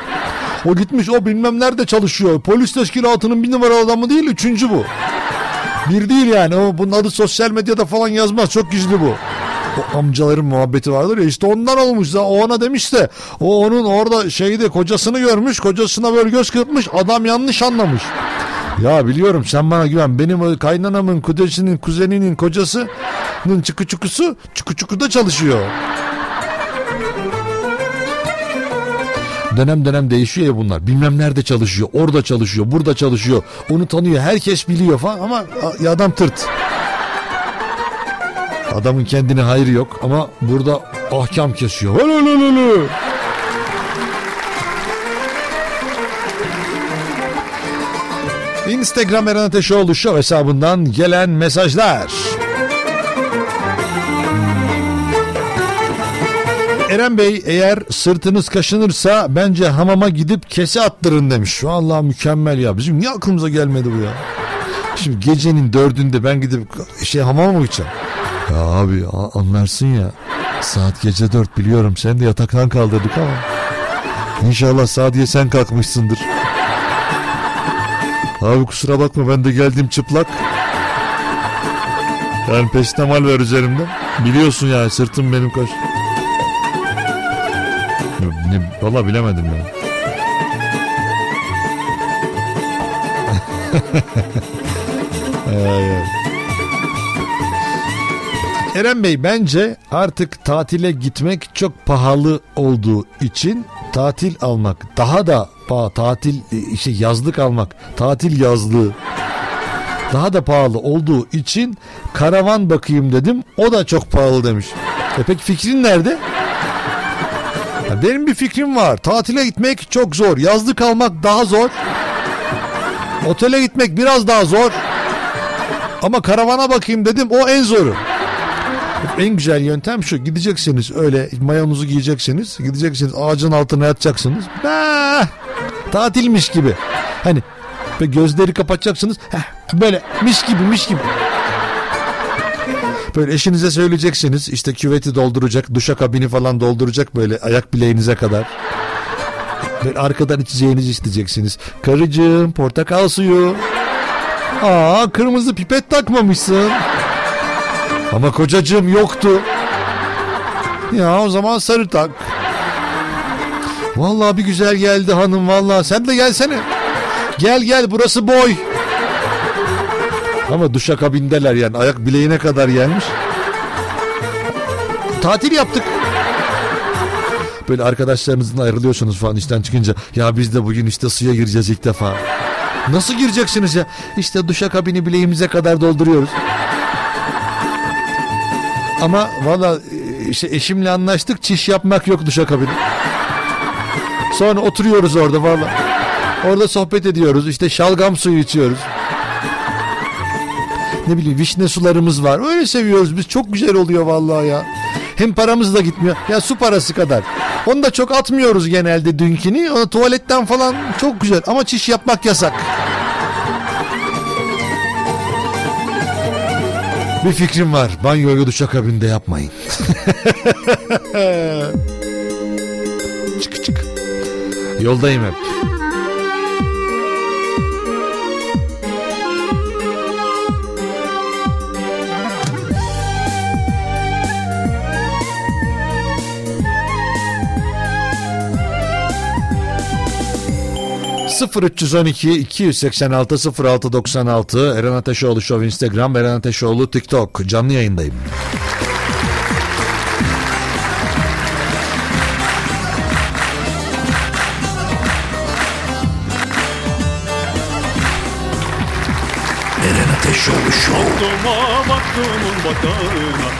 O gitmiş o bilmem nerede çalışıyor. Polis teşkilatının bir numaralı adamı değil. Üçüncü bu. Bir değil yani. O bunun adı sosyal medyada falan yazmaz. Çok gizli bu. Amcaların muhabbeti vardır ya işte ondan olmuş da o ona demiş de o onun orada şeyde kocasını görmüş kocasına böyle göz kırpmış adam yanlış anlamış. Ya biliyorum sen bana güven benim kaynanamın kocasının kuzeninin kocasının çıkı çukusu çuku çukuda çalışıyor. Dönem dönem değişiyor ya bunlar. Bilmem nerede çalışıyor, orada çalışıyor, burada çalışıyor. Onu tanıyor, herkes biliyor falan ama adam tırt. Adamın kendine hayrı yok ama burada ahkam kesiyor. Hölölölölö. Instagram Eren Ateşoğlu Show hesabından gelen mesajlar. Eren Bey eğer sırtınız kaşınırsa bence hamama gidip kese attırın demiş. Vallahi mükemmel ya. Bizim niye aklımıza gelmedi bu ya? Şimdi gecenin dördünde ben gidip şey hamama mı gideceğim? Ya abi anlarsın ya. Saat gece dört biliyorum. Sen de yataktan kaldırdık ama. İnşallah Sadiye sen kalkmışsındır. Abi kusura bakma ben de geldim çıplak. Yani peştemal ver üzerimde. Biliyorsun ya sırtım benim kaş. Valla bilemedim ya. Ay, ay. Eren Bey bence artık tatile gitmek çok pahalı olduğu için tatil almak daha da pahalı. Tatil işte yazlık almak, tatil yazlığı daha da pahalı olduğu için karavan bakayım dedim. O da çok pahalı demiş. E peki fikrin nerede? Benim bir fikrim var. Tatile gitmek çok zor. Yazlık almak daha zor. Otele gitmek biraz daha zor. Ama karavana bakayım dedim o en zoru. En güzel yöntem şu gideceksiniz öyle mayonuzu giyeceksiniz gideceksiniz ağacın altına yatacaksınız. Bah, tatilmiş gibi. Hani ve gözleri kapatacaksınız. Heh, böyle mis gibi mis gibi. Böyle eşinize söyleyeceksiniz işte küveti dolduracak duşa kabini falan dolduracak böyle ayak bileğinize kadar. Böyle arkadan içeceğinizi isteyeceksiniz. Karıcığım portakal suyu. Aa kırmızı pipet takmamışsın ama kocacığım yoktu. Ya o zaman sarı tak. Vallahi bir güzel geldi hanım vallahi. Sen de gelsene. Gel gel burası boy. Ama duşakabindeler yani ayak bileğine kadar gelmiş. Tatil yaptık. Böyle arkadaşlarınızla ayrılıyorsunuz falan işten çıkınca. Ya biz de bugün işte suya gireceğiz ilk defa. Nasıl gireceksiniz ya? İşte duşakabini bileğimize kadar dolduruyoruz. Ama valla e, işte eşimle anlaştık çiş yapmak yok duşakabini. Sonra oturuyoruz orada valla. Orada sohbet ediyoruz. İşte şalgam suyu içiyoruz. Ne bileyim vişne sularımız var. Öyle seviyoruz biz. Çok güzel oluyor vallahi ya. Hem paramız da gitmiyor. Ya su parası kadar. Onu da çok atmıyoruz genelde dünkini. Ona tuvaletten falan çok güzel. Ama çiş yapmak yasak. Bir fikrim var. Banyoyu duşakabinde yapmayın. çık çık. Yoldayım hep. ...0312 286 0696 Eren Ateşoğlu Show Instagram Eren Ateşoğlu TikTok canlı yayındayım. Eren Ateşoğlu Show. Battıma battımın batağına Ben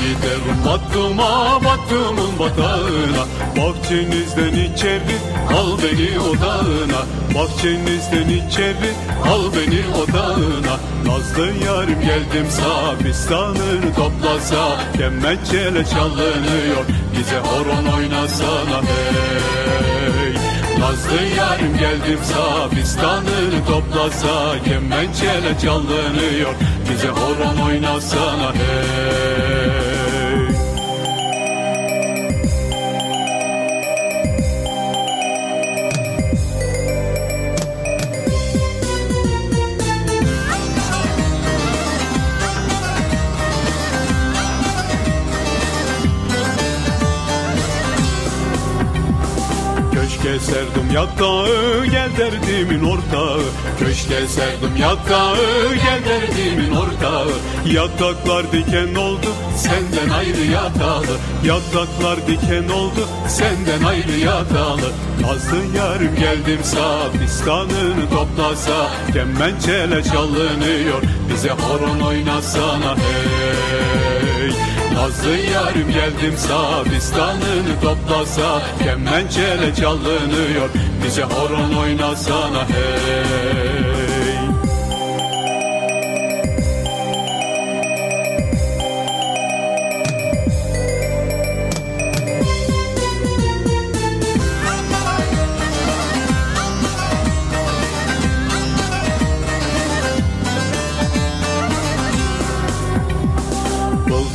giderim battıma battımın batağına. Bahçenizden içeri al beni odağına. Bahçenizden içeri al beni odağına. Nazlı yarim geldim sabistanını toplasa. Kemençele çalınıyor bize horon oynasana. Hey! Nazlı yarim geldim sabistanını toplasa. Kemençele çalınıyor bize horon oynasana hey serdim yatağı gel derdimin ortağı. Köşke serdim yatağı gel derdimin ortağı. Yataklar diken oldu senden ayrı yatalı. Yataklar diken oldu senden ayrı yatalı. Nazlı yarim geldim sabistanını toplasa Kemençele çalınıyor. Bize horon oynasana hey Nazlı yarim geldim sabistanını toplasa Kemençele çalınıyor. Bize horon oynasana hey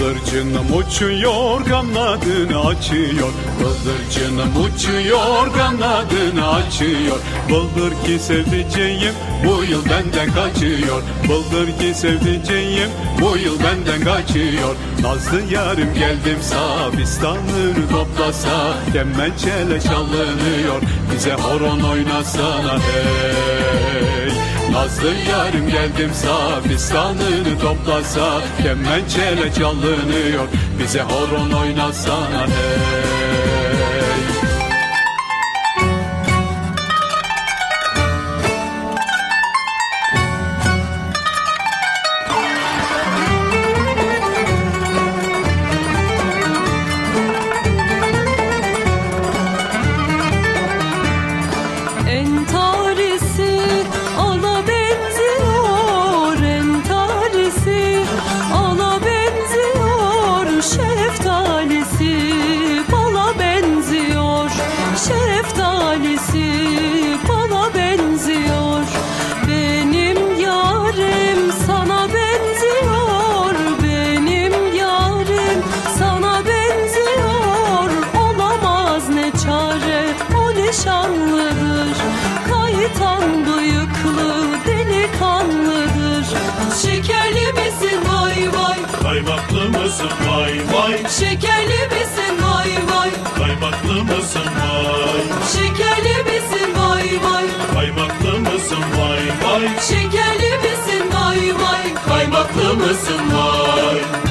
Bıldırcınım uçuyor kanadını açıyor. Bıldırcınım uçuyor kanadını açıyor. Bıldır ki sevdiceğim bu yıl benden kaçıyor. Bıldır ki sevdiceğim bu yıl benden kaçıyor. Nazlı yarim geldim sabistanını toplasa Kemençele çalınıyor. Bize horon oynasana hey Nazlı yarim geldim sabistanını toplasa Kemençele çalınıyor. Bize horon oynasana hey mısın? Vay vay. Şekerli misin? Vay vay. Kaymaklı mısın? Vay. Şekerli misin? Vay vay. Kaymaklı mısın? Vay vay. Şekerli misin? Vay vay. Kaymaklı mısın? Vay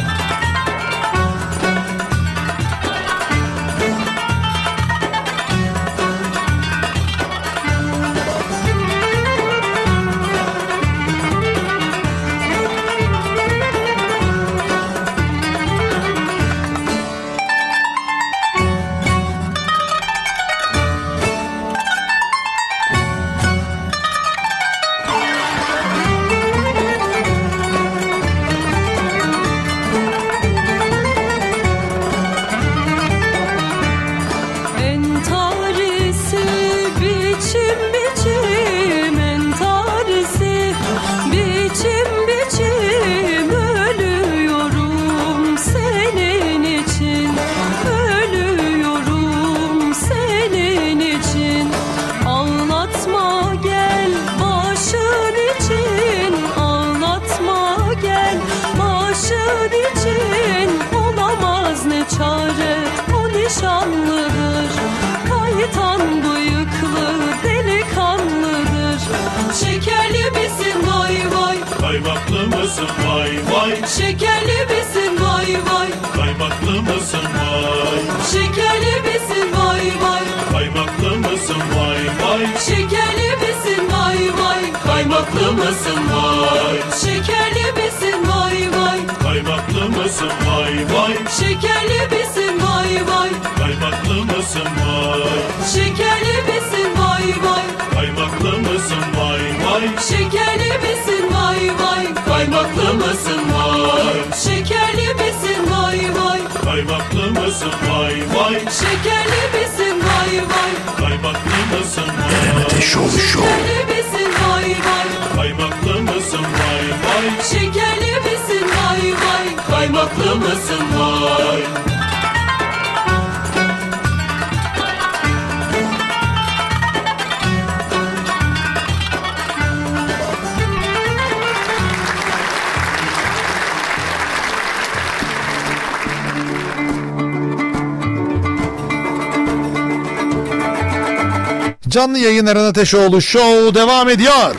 yayın Eren Ateşoğlu Show devam ediyor.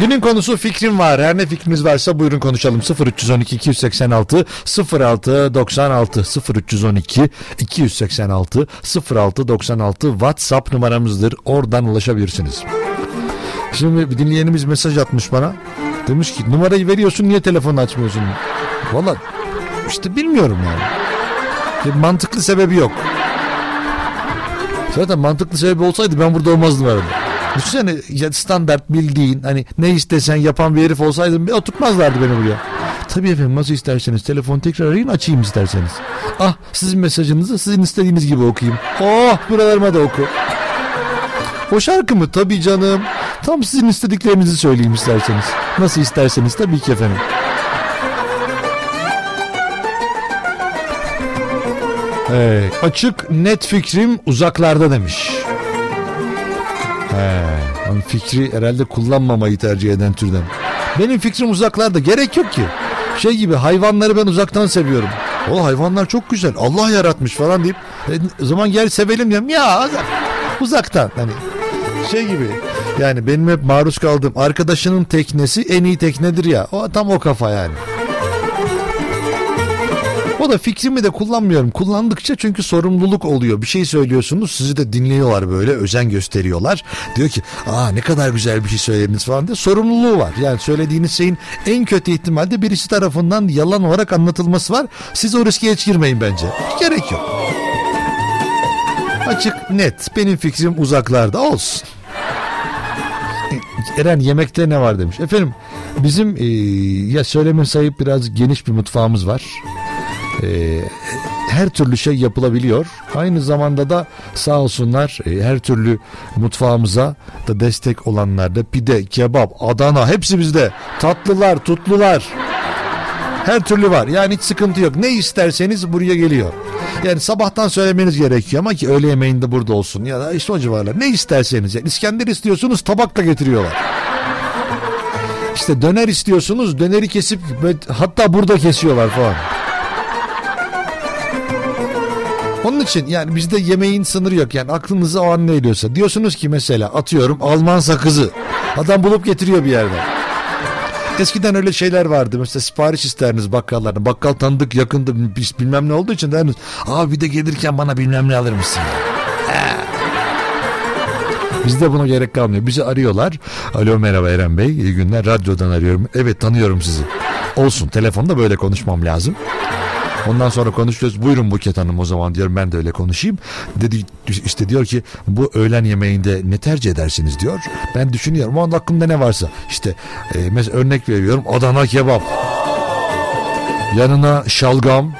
Günün konusu fikrim var. Her ne fikriniz varsa buyurun konuşalım. 0312 286 06 96 0312 286 06 96 WhatsApp numaramızdır. Oradan ulaşabilirsiniz. Şimdi bir dinleyenimiz mesaj atmış bana. Demiş ki numarayı veriyorsun niye telefonu açmıyorsun? Valla işte bilmiyorum yani. Bir mantıklı sebebi yok. Zaten mantıklı sebebi olsaydı ben burada olmazdım herhalde. Düşünsene ya standart bildiğin hani ne istesen yapan bir herif olsaydım oturtmazlardı beni buraya. Tabii efendim nasıl isterseniz telefon tekrar arayın açayım isterseniz. Ah sizin mesajınızı sizin istediğiniz gibi okuyayım. Oh buralarıma da oku. O şarkı mı? Tabii canım. Tam sizin istediklerinizi söyleyeyim isterseniz. Nasıl isterseniz tabii ki efendim. Evet, açık net fikrim uzaklarda demiş. He, fikri herhalde kullanmamayı tercih eden türden. Benim fikrim uzaklarda gerek yok ki. Şey gibi hayvanları ben uzaktan seviyorum. O hayvanlar çok güzel Allah yaratmış falan deyip e, zaman gel sevelim diyorum. Ya uzak- uzaktan hani şey gibi. Yani benim hep maruz kaldığım arkadaşının teknesi en iyi teknedir ya. O tam o kafa yani. O da fikrimi de kullanmıyorum. Kullandıkça çünkü sorumluluk oluyor. Bir şey söylüyorsunuz sizi de dinliyorlar böyle özen gösteriyorlar. Diyor ki aa ne kadar güzel bir şey söylediniz falan diye sorumluluğu var. Yani söylediğiniz şeyin en kötü ihtimalde birisi tarafından yalan olarak anlatılması var. Siz o riske hiç girmeyin bence. Gerek yok. Açık net benim fikrim uzaklarda olsun. Eren yemekte ne var demiş. Efendim bizim e, ya söyleme sayıp biraz geniş bir mutfağımız var. E, her türlü şey yapılabiliyor. Aynı zamanda da sağ olsunlar e, her türlü mutfağımıza da destek olanlar da pide, kebap, Adana hepsi bizde. Tatlılar, tutlular. Her türlü var. Yani hiç sıkıntı yok. Ne isterseniz buraya geliyor. Yani sabahtan söylemeniz gerekiyor ama ki öğle yemeğinde burada olsun ya da işte o civarlar. Ne isterseniz. Yani İskender istiyorsunuz tabakla getiriyorlar. İşte döner istiyorsunuz döneri kesip hatta burada kesiyorlar falan. Onun için yani bizde yemeğin sınırı yok. Yani aklınıza o an ne geliyorsa. Diyorsunuz ki mesela atıyorum Alman sakızı. Adam bulup getiriyor bir yerden. Eskiden öyle şeyler vardı. Mesela sipariş isteriniz bakkallardan. Bakkal tanıdık yakındı bilmem ne olduğu için deriniz. Abi bir de gelirken bana bilmem ne alır mısın? Bizde buna gerek kalmıyor. Bizi arıyorlar. Alo merhaba Eren Bey. İyi günler. Radyodan arıyorum. Evet tanıyorum sizi. Olsun. Telefonda böyle konuşmam lazım. Ondan sonra konuşuyoruz. Buyurun Buket Hanım o zaman diyorum ben de öyle konuşayım. Dedi işte diyor ki bu öğlen yemeğinde ne tercih edersiniz diyor. Ben düşünüyorum o anda aklımda ne varsa. İşte e, mesela örnek veriyorum Adana kebap. Yanına şalgam.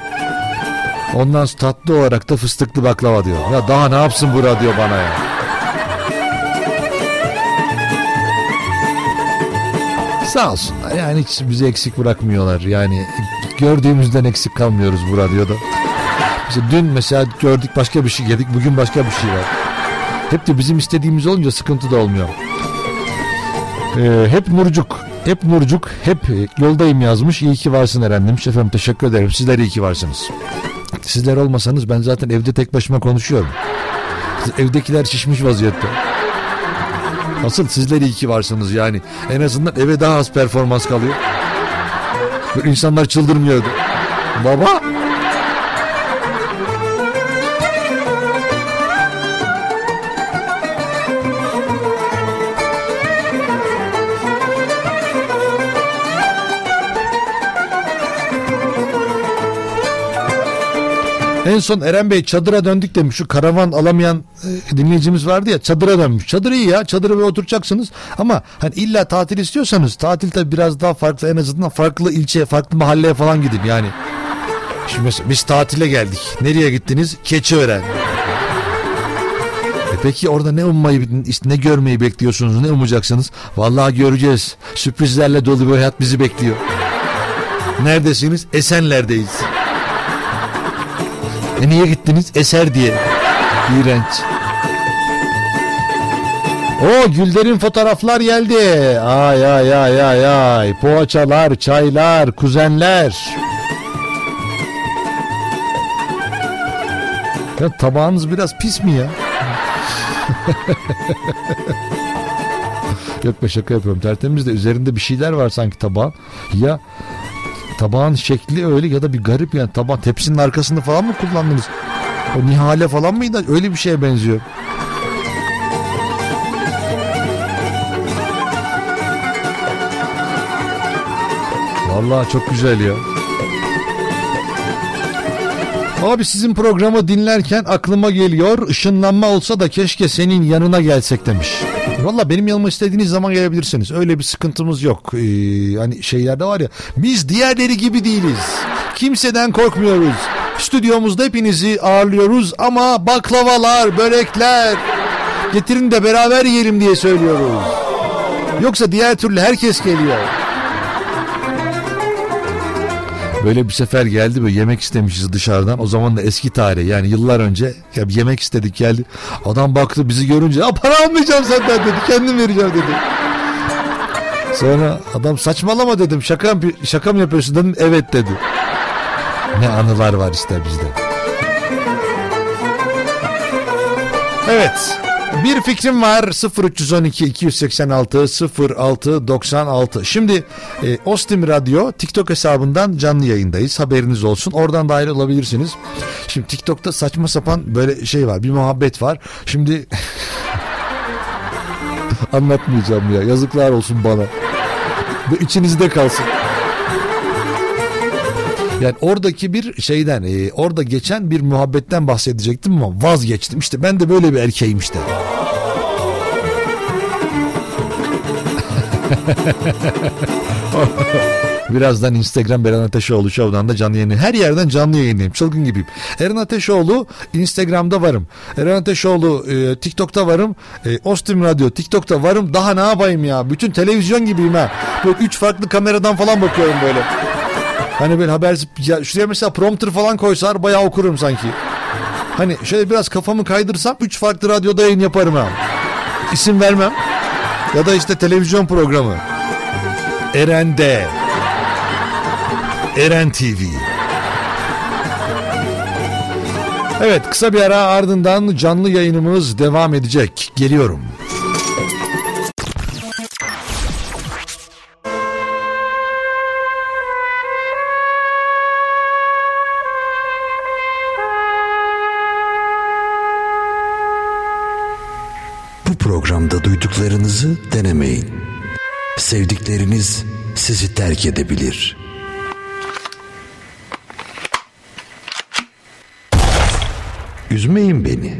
Ondan tatlı olarak da fıstıklı baklava diyor. Ya daha ne yapsın bu radyo bana ya. Sağ olsunlar yani hiç bizi eksik bırakmıyorlar. Yani gördüğümüzden eksik kalmıyoruz bu radyoda. Mesela dün mesela gördük başka bir şey yedik bugün başka bir şey var. Hep de bizim istediğimiz olunca sıkıntı da olmuyor. Ee, hep Nurcuk, hep Nurcuk, hep yoldayım yazmış. İyi ki varsın Eren demiş. Efendim teşekkür ederim. Sizler iyi ki varsınız. Sizler olmasanız ben zaten evde tek başıma konuşuyorum. Evdekiler şişmiş vaziyette. Asıl sizler iyi ki varsınız yani. En azından eve daha az performans kalıyor. Böyle insanlar çıldırmıyordu. Baba. En son Eren Bey çadıra döndük demiş. Şu karavan alamayan e, dinleyicimiz vardı ya çadıra dönmüş. Çadır iyi ya çadıra bir oturacaksınız. Ama hani illa tatil istiyorsanız tatil tabi biraz daha farklı en azından farklı ilçe farklı mahalleye falan gidin yani. Şimdi mesela biz tatile geldik. Nereye gittiniz? Keçiören. E peki orada ne ummayı, ne görmeyi bekliyorsunuz, ne umacaksınız? Vallahi göreceğiz. Sürprizlerle dolu bir hayat bizi bekliyor. Neredesiniz? Esenler'deyiz. E niye gittiniz? Eser diye. İğrenç. O Gülder'in fotoğraflar geldi. Ay ay ay ay ay. Poğaçalar, çaylar, kuzenler. Ya tabağınız biraz pis mi ya? Yok be şaka yapıyorum. Tertemiz de üzerinde bir şeyler var sanki tabağın. Ya tabağın şekli öyle ya da bir garip yani tabağın tepsinin arkasında falan mı kullandınız? O nihale falan mıydı? Öyle bir şeye benziyor. Vallahi çok güzel ya. Abi sizin programı dinlerken aklıma geliyor ışınlanma olsa da keşke senin yanına gelsek demiş. Valla benim yanıma istediğiniz zaman gelebilirsiniz. Öyle bir sıkıntımız yok. Ee, hani şeylerde var ya biz diğerleri gibi değiliz. Kimseden korkmuyoruz. Stüdyomuzda hepinizi ağırlıyoruz ama baklavalar, börekler getirin de beraber yiyelim diye söylüyoruz. Yoksa diğer türlü herkes geliyor. Böyle bir sefer geldi böyle yemek istemişiz dışarıdan. O zaman da eski tarih yani yıllar önce ya yemek istedik geldi. Adam baktı bizi görünce para almayacağım senden dedi. Kendim vereceğim dedi. Sonra adam saçmalama dedim. Şaka, şaka mı yapıyorsun dedim. Evet dedi. Ne anılar var işte bizde. Evet. Bir fikrim var 0312 286 06 96. Şimdi e, Ostim Radyo TikTok hesabından canlı yayındayız. Haberiniz olsun. Oradan dahil olabilirsiniz. Şimdi TikTok'ta saçma sapan böyle şey var. Bir muhabbet var. Şimdi anlatmayacağım ya. Yazıklar olsun bana. İçinizde kalsın. Yani oradaki bir şeyden e, orada geçen bir muhabbetten bahsedecektim ama vazgeçtim. İşte ben de böyle bir erkeğim işte. Birazdan Instagram Eren Ateşoğlu Show'dan da canlı yayını. Her yerden canlı yayınlayayım. Çılgın gibiyim. Eren Ateşoğlu Instagram'da varım. Eren Ateşoğlu e, TikTok'ta varım. E, Ostim Radyo TikTok'ta varım. Daha ne yapayım ya? Bütün televizyon gibiyim ha. Böyle üç farklı kameradan falan bakıyorum böyle. Hani böyle haber ya şuraya mesela prompter falan koysalar bayağı okurum sanki. Hani şöyle biraz kafamı kaydırsam üç farklı radyoda yayın yaparım ha. İsim vermem. Ya da işte televizyon programı. Eren'de. Eren TV. Evet kısa bir ara ardından canlı yayınımız devam edecek. Geliyorum. Programda duyduklarınızı denemeyin. Sevdikleriniz sizi terk edebilir. Üzmeyin beni.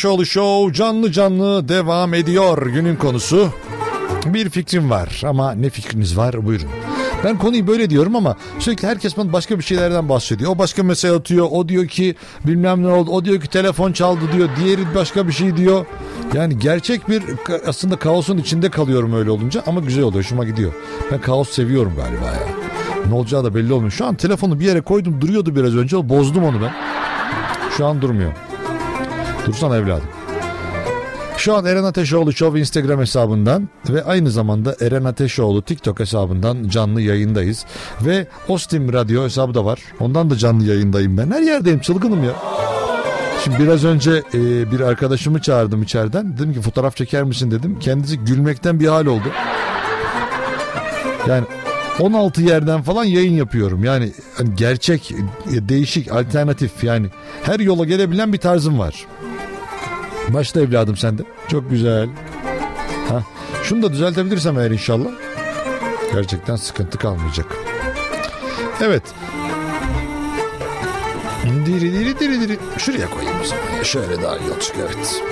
Ateşoğlu Show canlı canlı devam ediyor. Günün konusu bir fikrim var ama ne fikriniz var buyurun. Ben konuyu böyle diyorum ama sürekli herkes bana başka bir şeylerden bahsediyor. O başka mesaj atıyor. O diyor ki bilmem ne oldu. O diyor ki telefon çaldı diyor. Diğeri başka bir şey diyor. Yani gerçek bir aslında kaosun içinde kalıyorum öyle olunca ama güzel oluyor. Hoşuma gidiyor. Ben kaos seviyorum galiba ya. Ne olacağı da belli olmuyor. Şu an telefonu bir yere koydum duruyordu biraz önce. Bozdum onu ben. Şu an durmuyor. Dursana evladım. Şu an Eren Ateşoğlu Show Instagram hesabından ve aynı zamanda Eren Ateşoğlu TikTok hesabından canlı yayındayız. Ve Ostim Radyo hesabı da var. Ondan da canlı yayındayım ben. Her yerdeyim çılgınım ya. Şimdi biraz önce e, bir arkadaşımı çağırdım içeriden. Dedim ki fotoğraf çeker misin dedim. Kendisi gülmekten bir hal oldu. Yani 16 yerden falan yayın yapıyorum. Yani hani gerçek, e, değişik, alternatif yani her yola gelebilen bir tarzım var. Başla evladım sen de. Çok güzel. Ha. Şunu da düzeltebilirsem eğer inşallah. Gerçekten sıkıntı kalmayacak. Evet. Diri diri diri diri. Şuraya koyayım o zaman. Şöyle daha iyi olacak evet.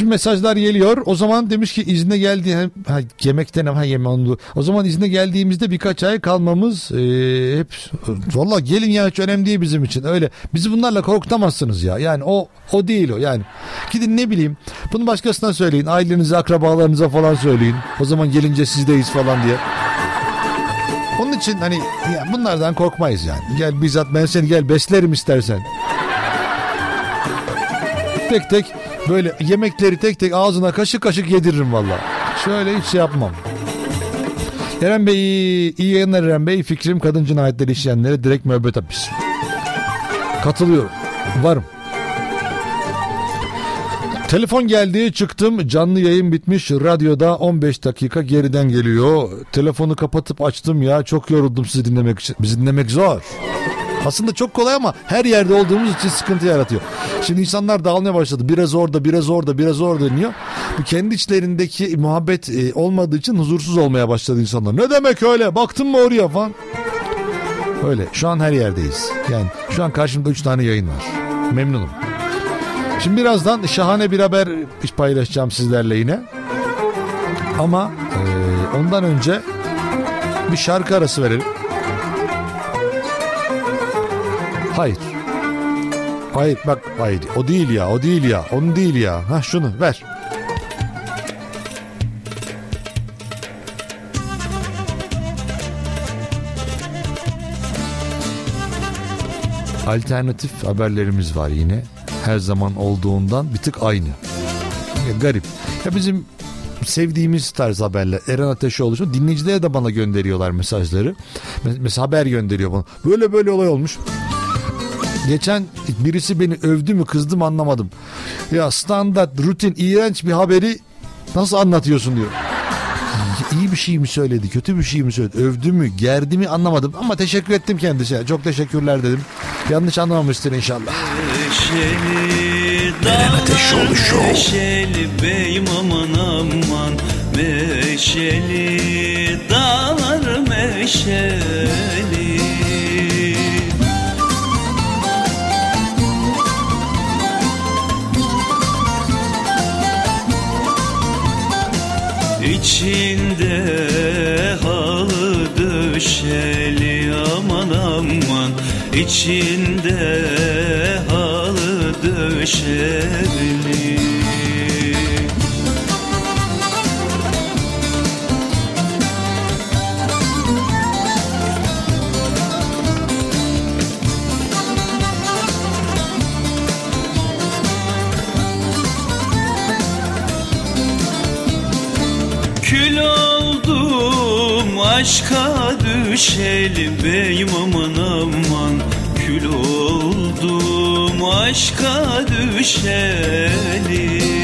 Şimdi mesajlar geliyor. O zaman demiş ki izne geldi ha, yemekten ha yeme onu. O zaman izne geldiğimizde birkaç ay kalmamız e, hep valla gelin ya hiç önemli değil bizim için. Öyle bizi bunlarla korkutamazsınız ya. Yani o o değil o. Yani gidin ne bileyim bunu başkasına söyleyin. Ailenize, akrabalarınıza falan söyleyin. O zaman gelince sizdeyiz falan diye. Onun için hani ya bunlardan korkmayız yani. Gel bizzat ben seni gel beslerim istersen. Tek tek böyle yemekleri tek tek ağzına kaşık kaşık yediririm valla. Şöyle hiç şey yapmam. Eren Bey iyi yayınlar Eren Bey. Fikrim kadın cinayetleri işleyenlere direkt müebbet hapis. Katılıyorum. Varım. Telefon geldi çıktım canlı yayın bitmiş radyoda 15 dakika geriden geliyor. Telefonu kapatıp açtım ya çok yoruldum sizi dinlemek için. Bizi dinlemek zor. Aslında çok kolay ama her yerde olduğumuz için sıkıntı yaratıyor. Şimdi insanlar dağılmaya başladı. Biraz orada, biraz orada, biraz orada deniyor. Bu kendi içlerindeki muhabbet e, olmadığı için huzursuz olmaya başladı insanlar. Ne demek öyle? Baktın mı oraya falan? Öyle. Şu an her yerdeyiz. Yani şu an karşımda 3 tane yayın var. Memnunum. Şimdi birazdan şahane bir haber paylaşacağım sizlerle yine. Ama e, ondan önce bir şarkı arası verelim. Hayır. Hayır bak hayır o değil ya o değil ya onu değil ya. Ha şunu ver. Alternatif haberlerimiz var yine. Her zaman olduğundan bir tık aynı. Ya, garip. Ya bizim sevdiğimiz tarz haberler. Eren Ateşoğlu şu dinleyicilere de bana gönderiyorlar mesajları. Mesela haber gönderiyor bana. Böyle böyle olay olmuş. Geçen birisi beni övdü mü kızdı mı anlamadım. Ya standart, rutin, iğrenç bir haberi nasıl anlatıyorsun diyor. İyi bir şey mi söyledi, kötü bir şey mi söyledi, övdü mü, gerdi mi anlamadım. Ama teşekkür ettim kendisine. Çok teşekkürler dedim. Yanlış anlamamıştır inşallah. Eren Ateşoğlu Show. Meşeli beyim aman aman Meşeli dağlar meşeli İçinde halı döşeli aman aman. İçinde halı döşeli aşka düşeli beyim aman aman. Kül oldum aşka düşeli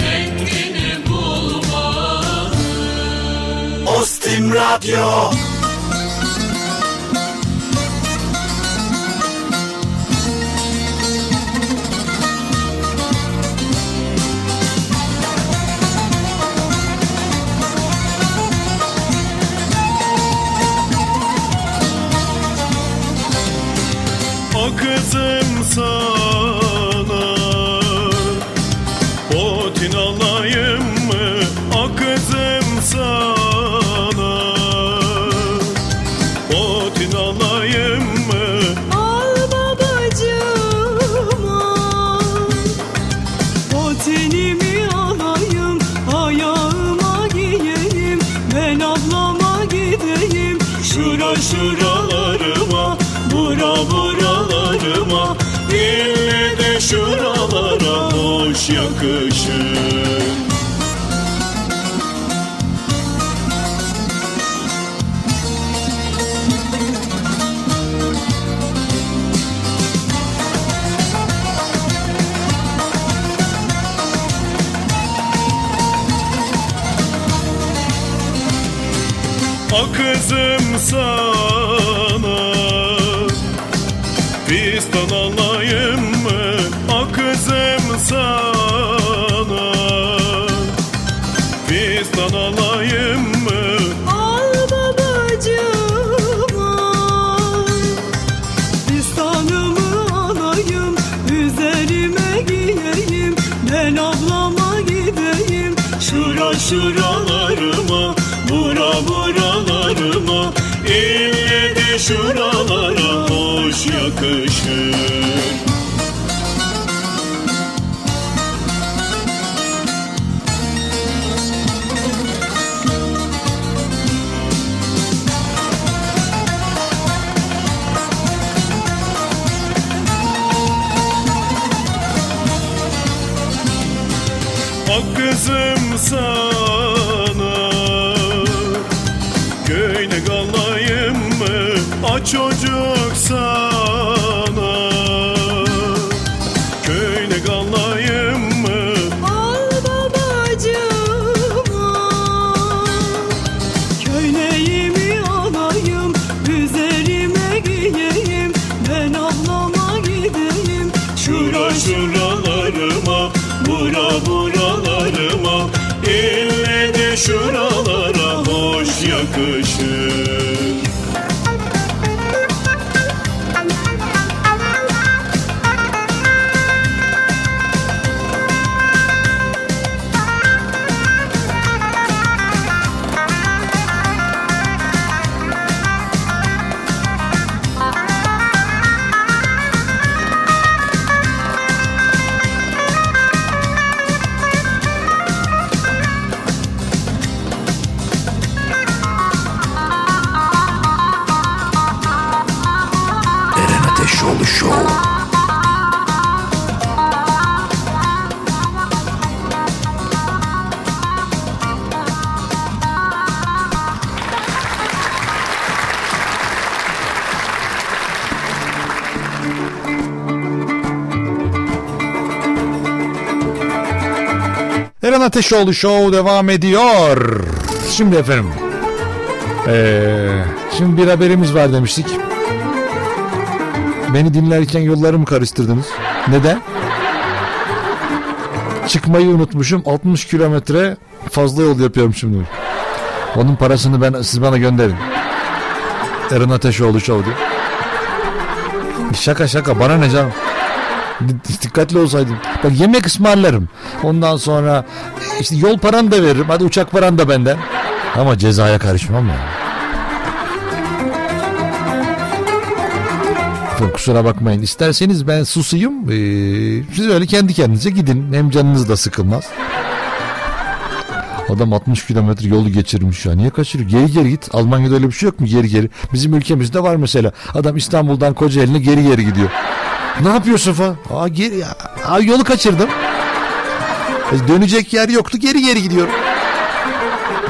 dengini bulmalı. Ostim Radyo kızımsa hoş yakışır A şuralara hoş yakışır çocuk sana. Köyde kalayım mı? Al babacığıma Köyneyimi alayım Üzerime giyeyim. Ben ablama gideyim. Şura şuralarıma Bura buralarıma. İlle de şuralara Eren Ateşoğlu Show devam ediyor. Şimdi efendim. Ee, şimdi bir haberimiz var demiştik. Beni dinlerken yollarımı karıştırdınız. Neden? Çıkmayı unutmuşum. 60 kilometre fazla yol yapıyorum şimdi. Onun parasını ben siz bana gönderin. Eren Ateşoğlu Show diye. Şaka şaka bana ne canım. Dikkatli olsaydım. Bak yemek ısmarlarım. Ondan sonra işte yol paranı da veririm. Hadi uçak paranı da benden. Ama cezaya karışmam ya. Efendim kusura bakmayın. İsterseniz ben susayım. Ee, siz öyle kendi kendinize gidin. Hem canınız da sıkılmaz. Adam 60 kilometre yolu geçirmiş ya. Niye kaçırıyor? Geri geri git. Almanya'da öyle bir şey yok mu? Geri geri. Bizim ülkemizde var mesela. Adam İstanbul'dan Kocaeli'ne geri geri gidiyor. Ne yapıyorsun falan? Aa, geri, ya. Aa, yolu kaçırdım. E, dönecek yer yoktu. Geri geri gidiyorum.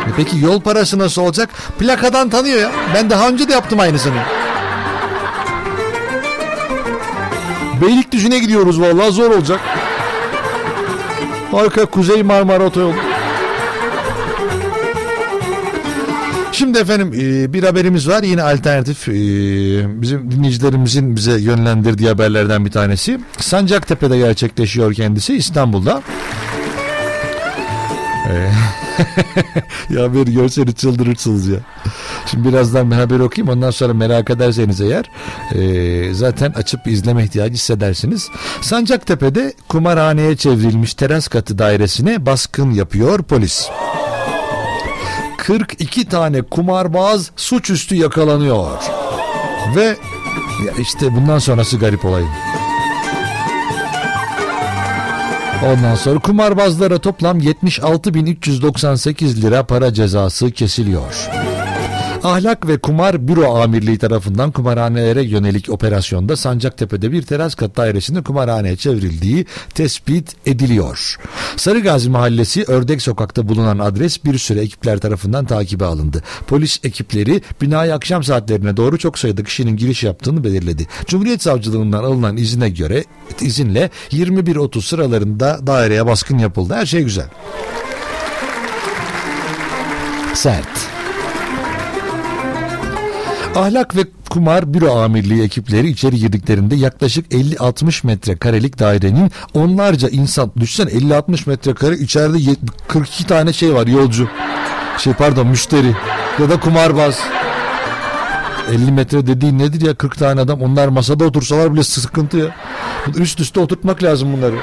E, peki yol parası nasıl olacak? Plakadan tanıyor ya. Ben daha önce de yaptım aynısını. Beylikdüzü'ne gidiyoruz vallahi zor olacak. Arka Kuzey Marmara Otoyolu. Şimdi efendim e, bir haberimiz var yine alternatif e, bizim dinleyicilerimizin bize yönlendirdiği haberlerden bir tanesi. Sancaktepe'de gerçekleşiyor kendisi İstanbul'da. E, ya haberi görseniz çıldırırsınız ya. Şimdi birazdan bir haber okuyayım ondan sonra merak ederseniz eğer zaten açıp izleme ihtiyacı hissedersiniz. Sancaktepe'de kumarhaneye çevrilmiş teras katı dairesine baskın yapıyor polis. 42 tane kumarbaz suçüstü yakalanıyor. Ve işte bundan sonrası garip olayın. Ondan sonra kumarbazlara toplam 76.398 lira para cezası kesiliyor. Ahlak ve Kumar Büro Amirliği tarafından kumarhanelere yönelik operasyonda Sancaktepe'de bir teras kat dairesinde kumarhaneye çevrildiği tespit ediliyor. Sarıgazi Mahallesi Ördek Sokak'ta bulunan adres bir süre ekipler tarafından takibe alındı. Polis ekipleri binaya akşam saatlerine doğru çok sayıda kişinin giriş yaptığını belirledi. Cumhuriyet Savcılığından alınan izine göre izinle 21.30 sıralarında daireye baskın yapıldı. Her şey güzel. Sert. Ahlak ve Kumar Büro Amirliği ekipleri içeri girdiklerinde yaklaşık 50-60 metrekarelik dairenin onlarca insan düşsen 50-60 metrekare içeride yet- 42 tane şey var yolcu. Şey pardon müşteri ya da kumarbaz. 50 metre dediğin nedir ya 40 tane adam onlar masada otursalar bile sıkıntı ya. Üst üste oturtmak lazım bunları.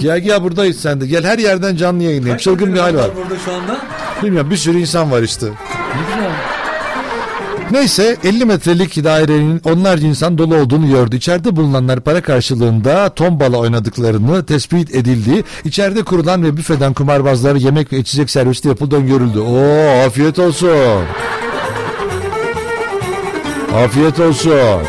Gel gel buradayız sen de. Gel her yerden canlı yayınlayayım. Çılgın bir hal var. Burada şu anda. Bilmiyorum bir sürü insan var işte. Ne güzel. Neyse 50 metrelik dairenin onlarca insan dolu olduğunu gördü. İçeride bulunanlar para karşılığında tombala oynadıklarını tespit edildi. İçeride kurulan ve büfeden kumarbazlara yemek ve içecek servisi yapıldı öngörüldü. Oo afiyet olsun. Afiyet olsun.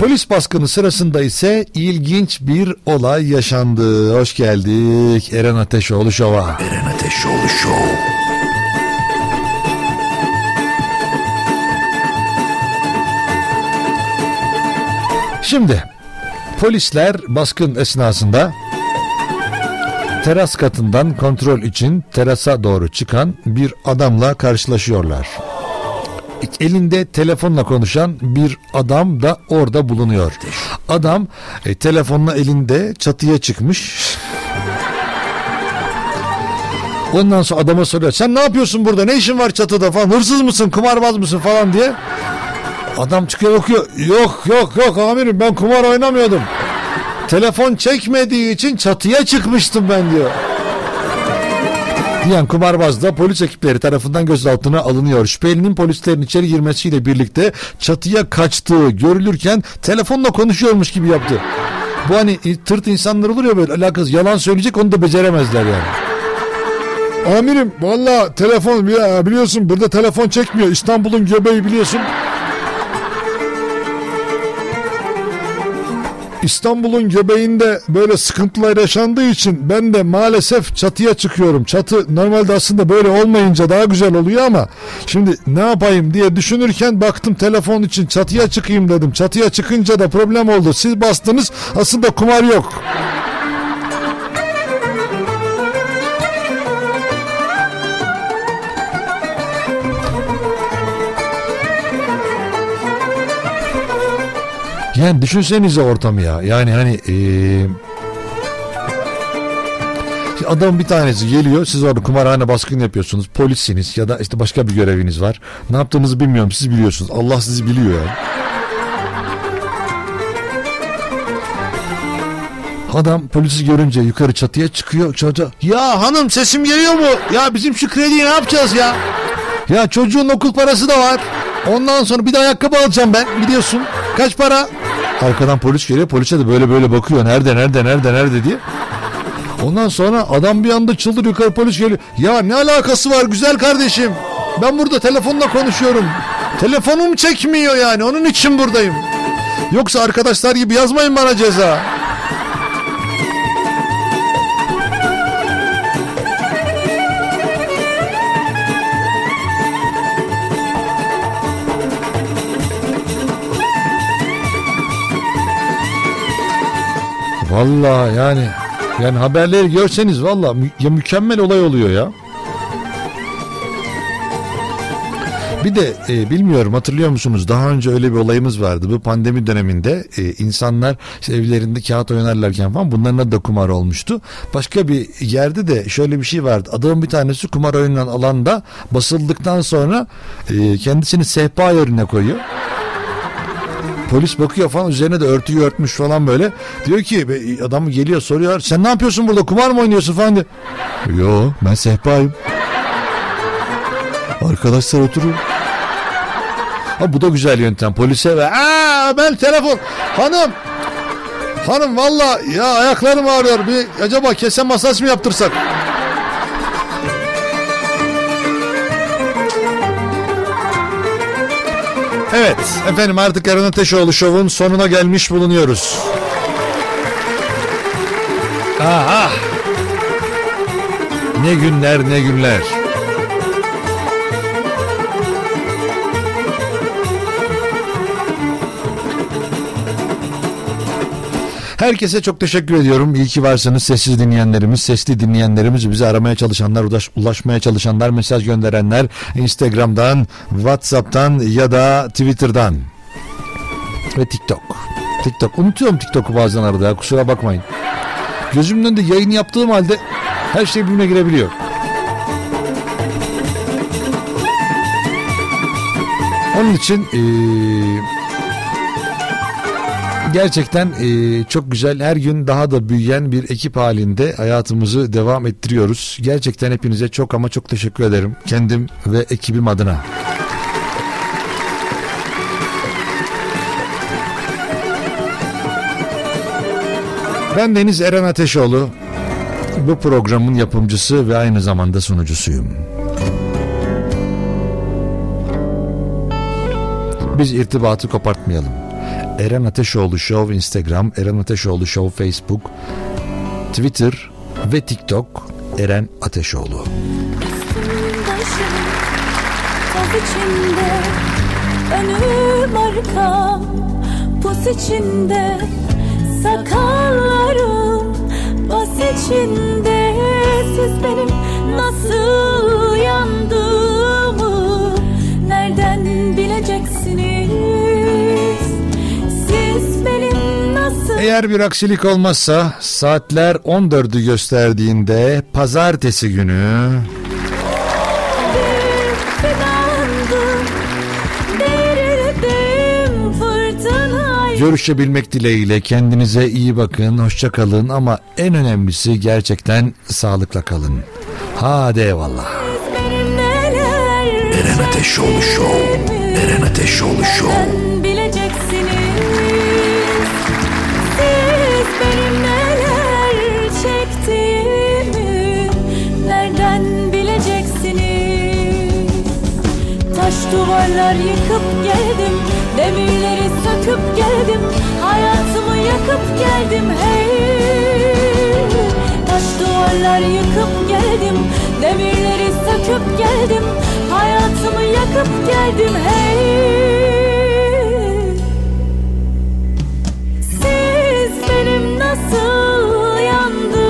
Polis baskını sırasında ise ilginç bir olay yaşandı. Hoş geldik Eren Ateşoğlu Şov'a. Eren Ateşoğlu Show. Şimdi polisler baskın esnasında teras katından kontrol için terasa doğru çıkan bir adamla karşılaşıyorlar. Elinde telefonla konuşan bir adam da orada bulunuyor. Adam e, telefonla elinde çatıya çıkmış. Ondan sonra adama soruyor sen ne yapıyorsun burada ne işin var çatıda falan hırsız mısın kumarbaz mısın falan diye. Adam çıkıyor bakıyor yok yok yok amirim ben kumar oynamıyordum. Telefon çekmediği için çatıya çıkmıştım ben diyor. Diyen kumarbaz da polis ekipleri tarafından gözaltına alınıyor. Şüphelinin polislerin içeri girmesiyle birlikte çatıya kaçtığı görülürken telefonla konuşuyormuş gibi yaptı. Bu hani tırt insanlar olur ya böyle alakası yalan söyleyecek onu da beceremezler yani. Amirim valla telefon biliyorsun burada telefon çekmiyor İstanbul'un göbeği biliyorsun. İstanbul'un göbeğinde böyle sıkıntılar yaşandığı için ben de maalesef çatıya çıkıyorum. Çatı normalde aslında böyle olmayınca daha güzel oluyor ama şimdi ne yapayım diye düşünürken baktım telefon için çatıya çıkayım dedim. Çatıya çıkınca da problem oldu. Siz bastınız aslında kumar yok. Yani düşünsenize ortamı ya. Yani hani Şimdi Adam bir tanesi geliyor siz orada kumarhane baskın yapıyorsunuz polissiniz ya da işte başka bir göreviniz var. Ne yaptığınızı bilmiyorum siz biliyorsunuz. Allah sizi biliyor yani. Adam polisi görünce yukarı çatıya çıkıyor çocuğa ya hanım sesim geliyor mu? Ya bizim şu krediyi ne yapacağız ya? Ya çocuğun okul parası da var. Ondan sonra bir de ayakkabı alacağım ben biliyorsun. Kaç para arkadan polis geliyor polise de böyle böyle bakıyor nerede nerede nerede nerede diye Ondan sonra adam bir anda çıldır yukarı polis geliyor. Ya ne alakası var güzel kardeşim? Ben burada telefonla konuşuyorum. Telefonum çekmiyor yani onun için buradayım. Yoksa arkadaşlar gibi yazmayın bana ceza. Vallahi yani yani haberleri görseniz valla mü- ya mükemmel olay oluyor ya. Bir de e, bilmiyorum hatırlıyor musunuz daha önce öyle bir olayımız vardı. Bu pandemi döneminde e, insanlar işte evlerinde kağıt oynarlarken falan bunların da kumar olmuştu. Başka bir yerde de şöyle bir şey vardı. Adamın bir tanesi kumar oynanan alanda basıldıktan sonra e, kendisini sehpa yerine koyuyor. Polis bakıyor falan üzerine de örtüyü örtmüş falan böyle. Diyor ki adam geliyor soruyor sen ne yapıyorsun burada kumar mı oynuyorsun falan diyor. Yo ben sehpayım. Arkadaşlar oturuyor. Ha bu da güzel yöntem. Polise ve aa ben telefon hanım hanım valla ya ayaklarım ağrıyor. Bir acaba kesen masaj mı yaptırsak? Evet efendim artık Eren Ateşoğlu Show'un sonuna gelmiş bulunuyoruz. Aha. Ne günler ne günler. Herkese çok teşekkür ediyorum. İyi ki varsınız sessiz dinleyenlerimiz, sesli dinleyenlerimiz, bizi aramaya çalışanlar, ulaş- ulaşmaya çalışanlar, mesaj gönderenler Instagram'dan, WhatsApp'tan ya da Twitter'dan ve TikTok. TikTok. Unutuyorum TikTok'u bazen arada kusura bakmayın. Gözümün önünde yayın yaptığım halde her şey birbirine girebiliyor. Onun için eee, gerçekten eee, çok güzel her gün daha da büyüyen bir ekip halinde hayatımızı devam ettiriyoruz. Gerçekten hepinize çok ama çok teşekkür ederim. Kendim ve ekibim adına. Ben Deniz Eren Ateşoğlu. Bu programın yapımcısı ve aynı zamanda sunucusuyum. Biz irtibatı kopartmayalım. Eren Ateşoğlu Show Instagram, Eren Ateşoğlu Show Facebook, Twitter ve TikTok Eren Ateşoğlu. İçinde Önüm arkam Pus içinde Sakallarım Bas içinde Siz benim nasıl yandığımı Eğer bir aksilik olmazsa saatler 14'ü gösterdiğinde pazartesi günü görüşebilmek dileğiyle kendinize iyi bakın, hoşça kalın ama en önemlisi gerçekten sağlıkla kalın. Hadi eyvallah. Eren Ateşoğlu Show. Eren Ateşoğlu Show. Duvarlar yıkıp geldim Demirleri söküp geldim Hayatımı yakıp geldim hey. Taş duvarlar yıkıp geldim Demirleri söküp geldim Hayatımı yakıp geldim hey. Siz benim nasıl yandım?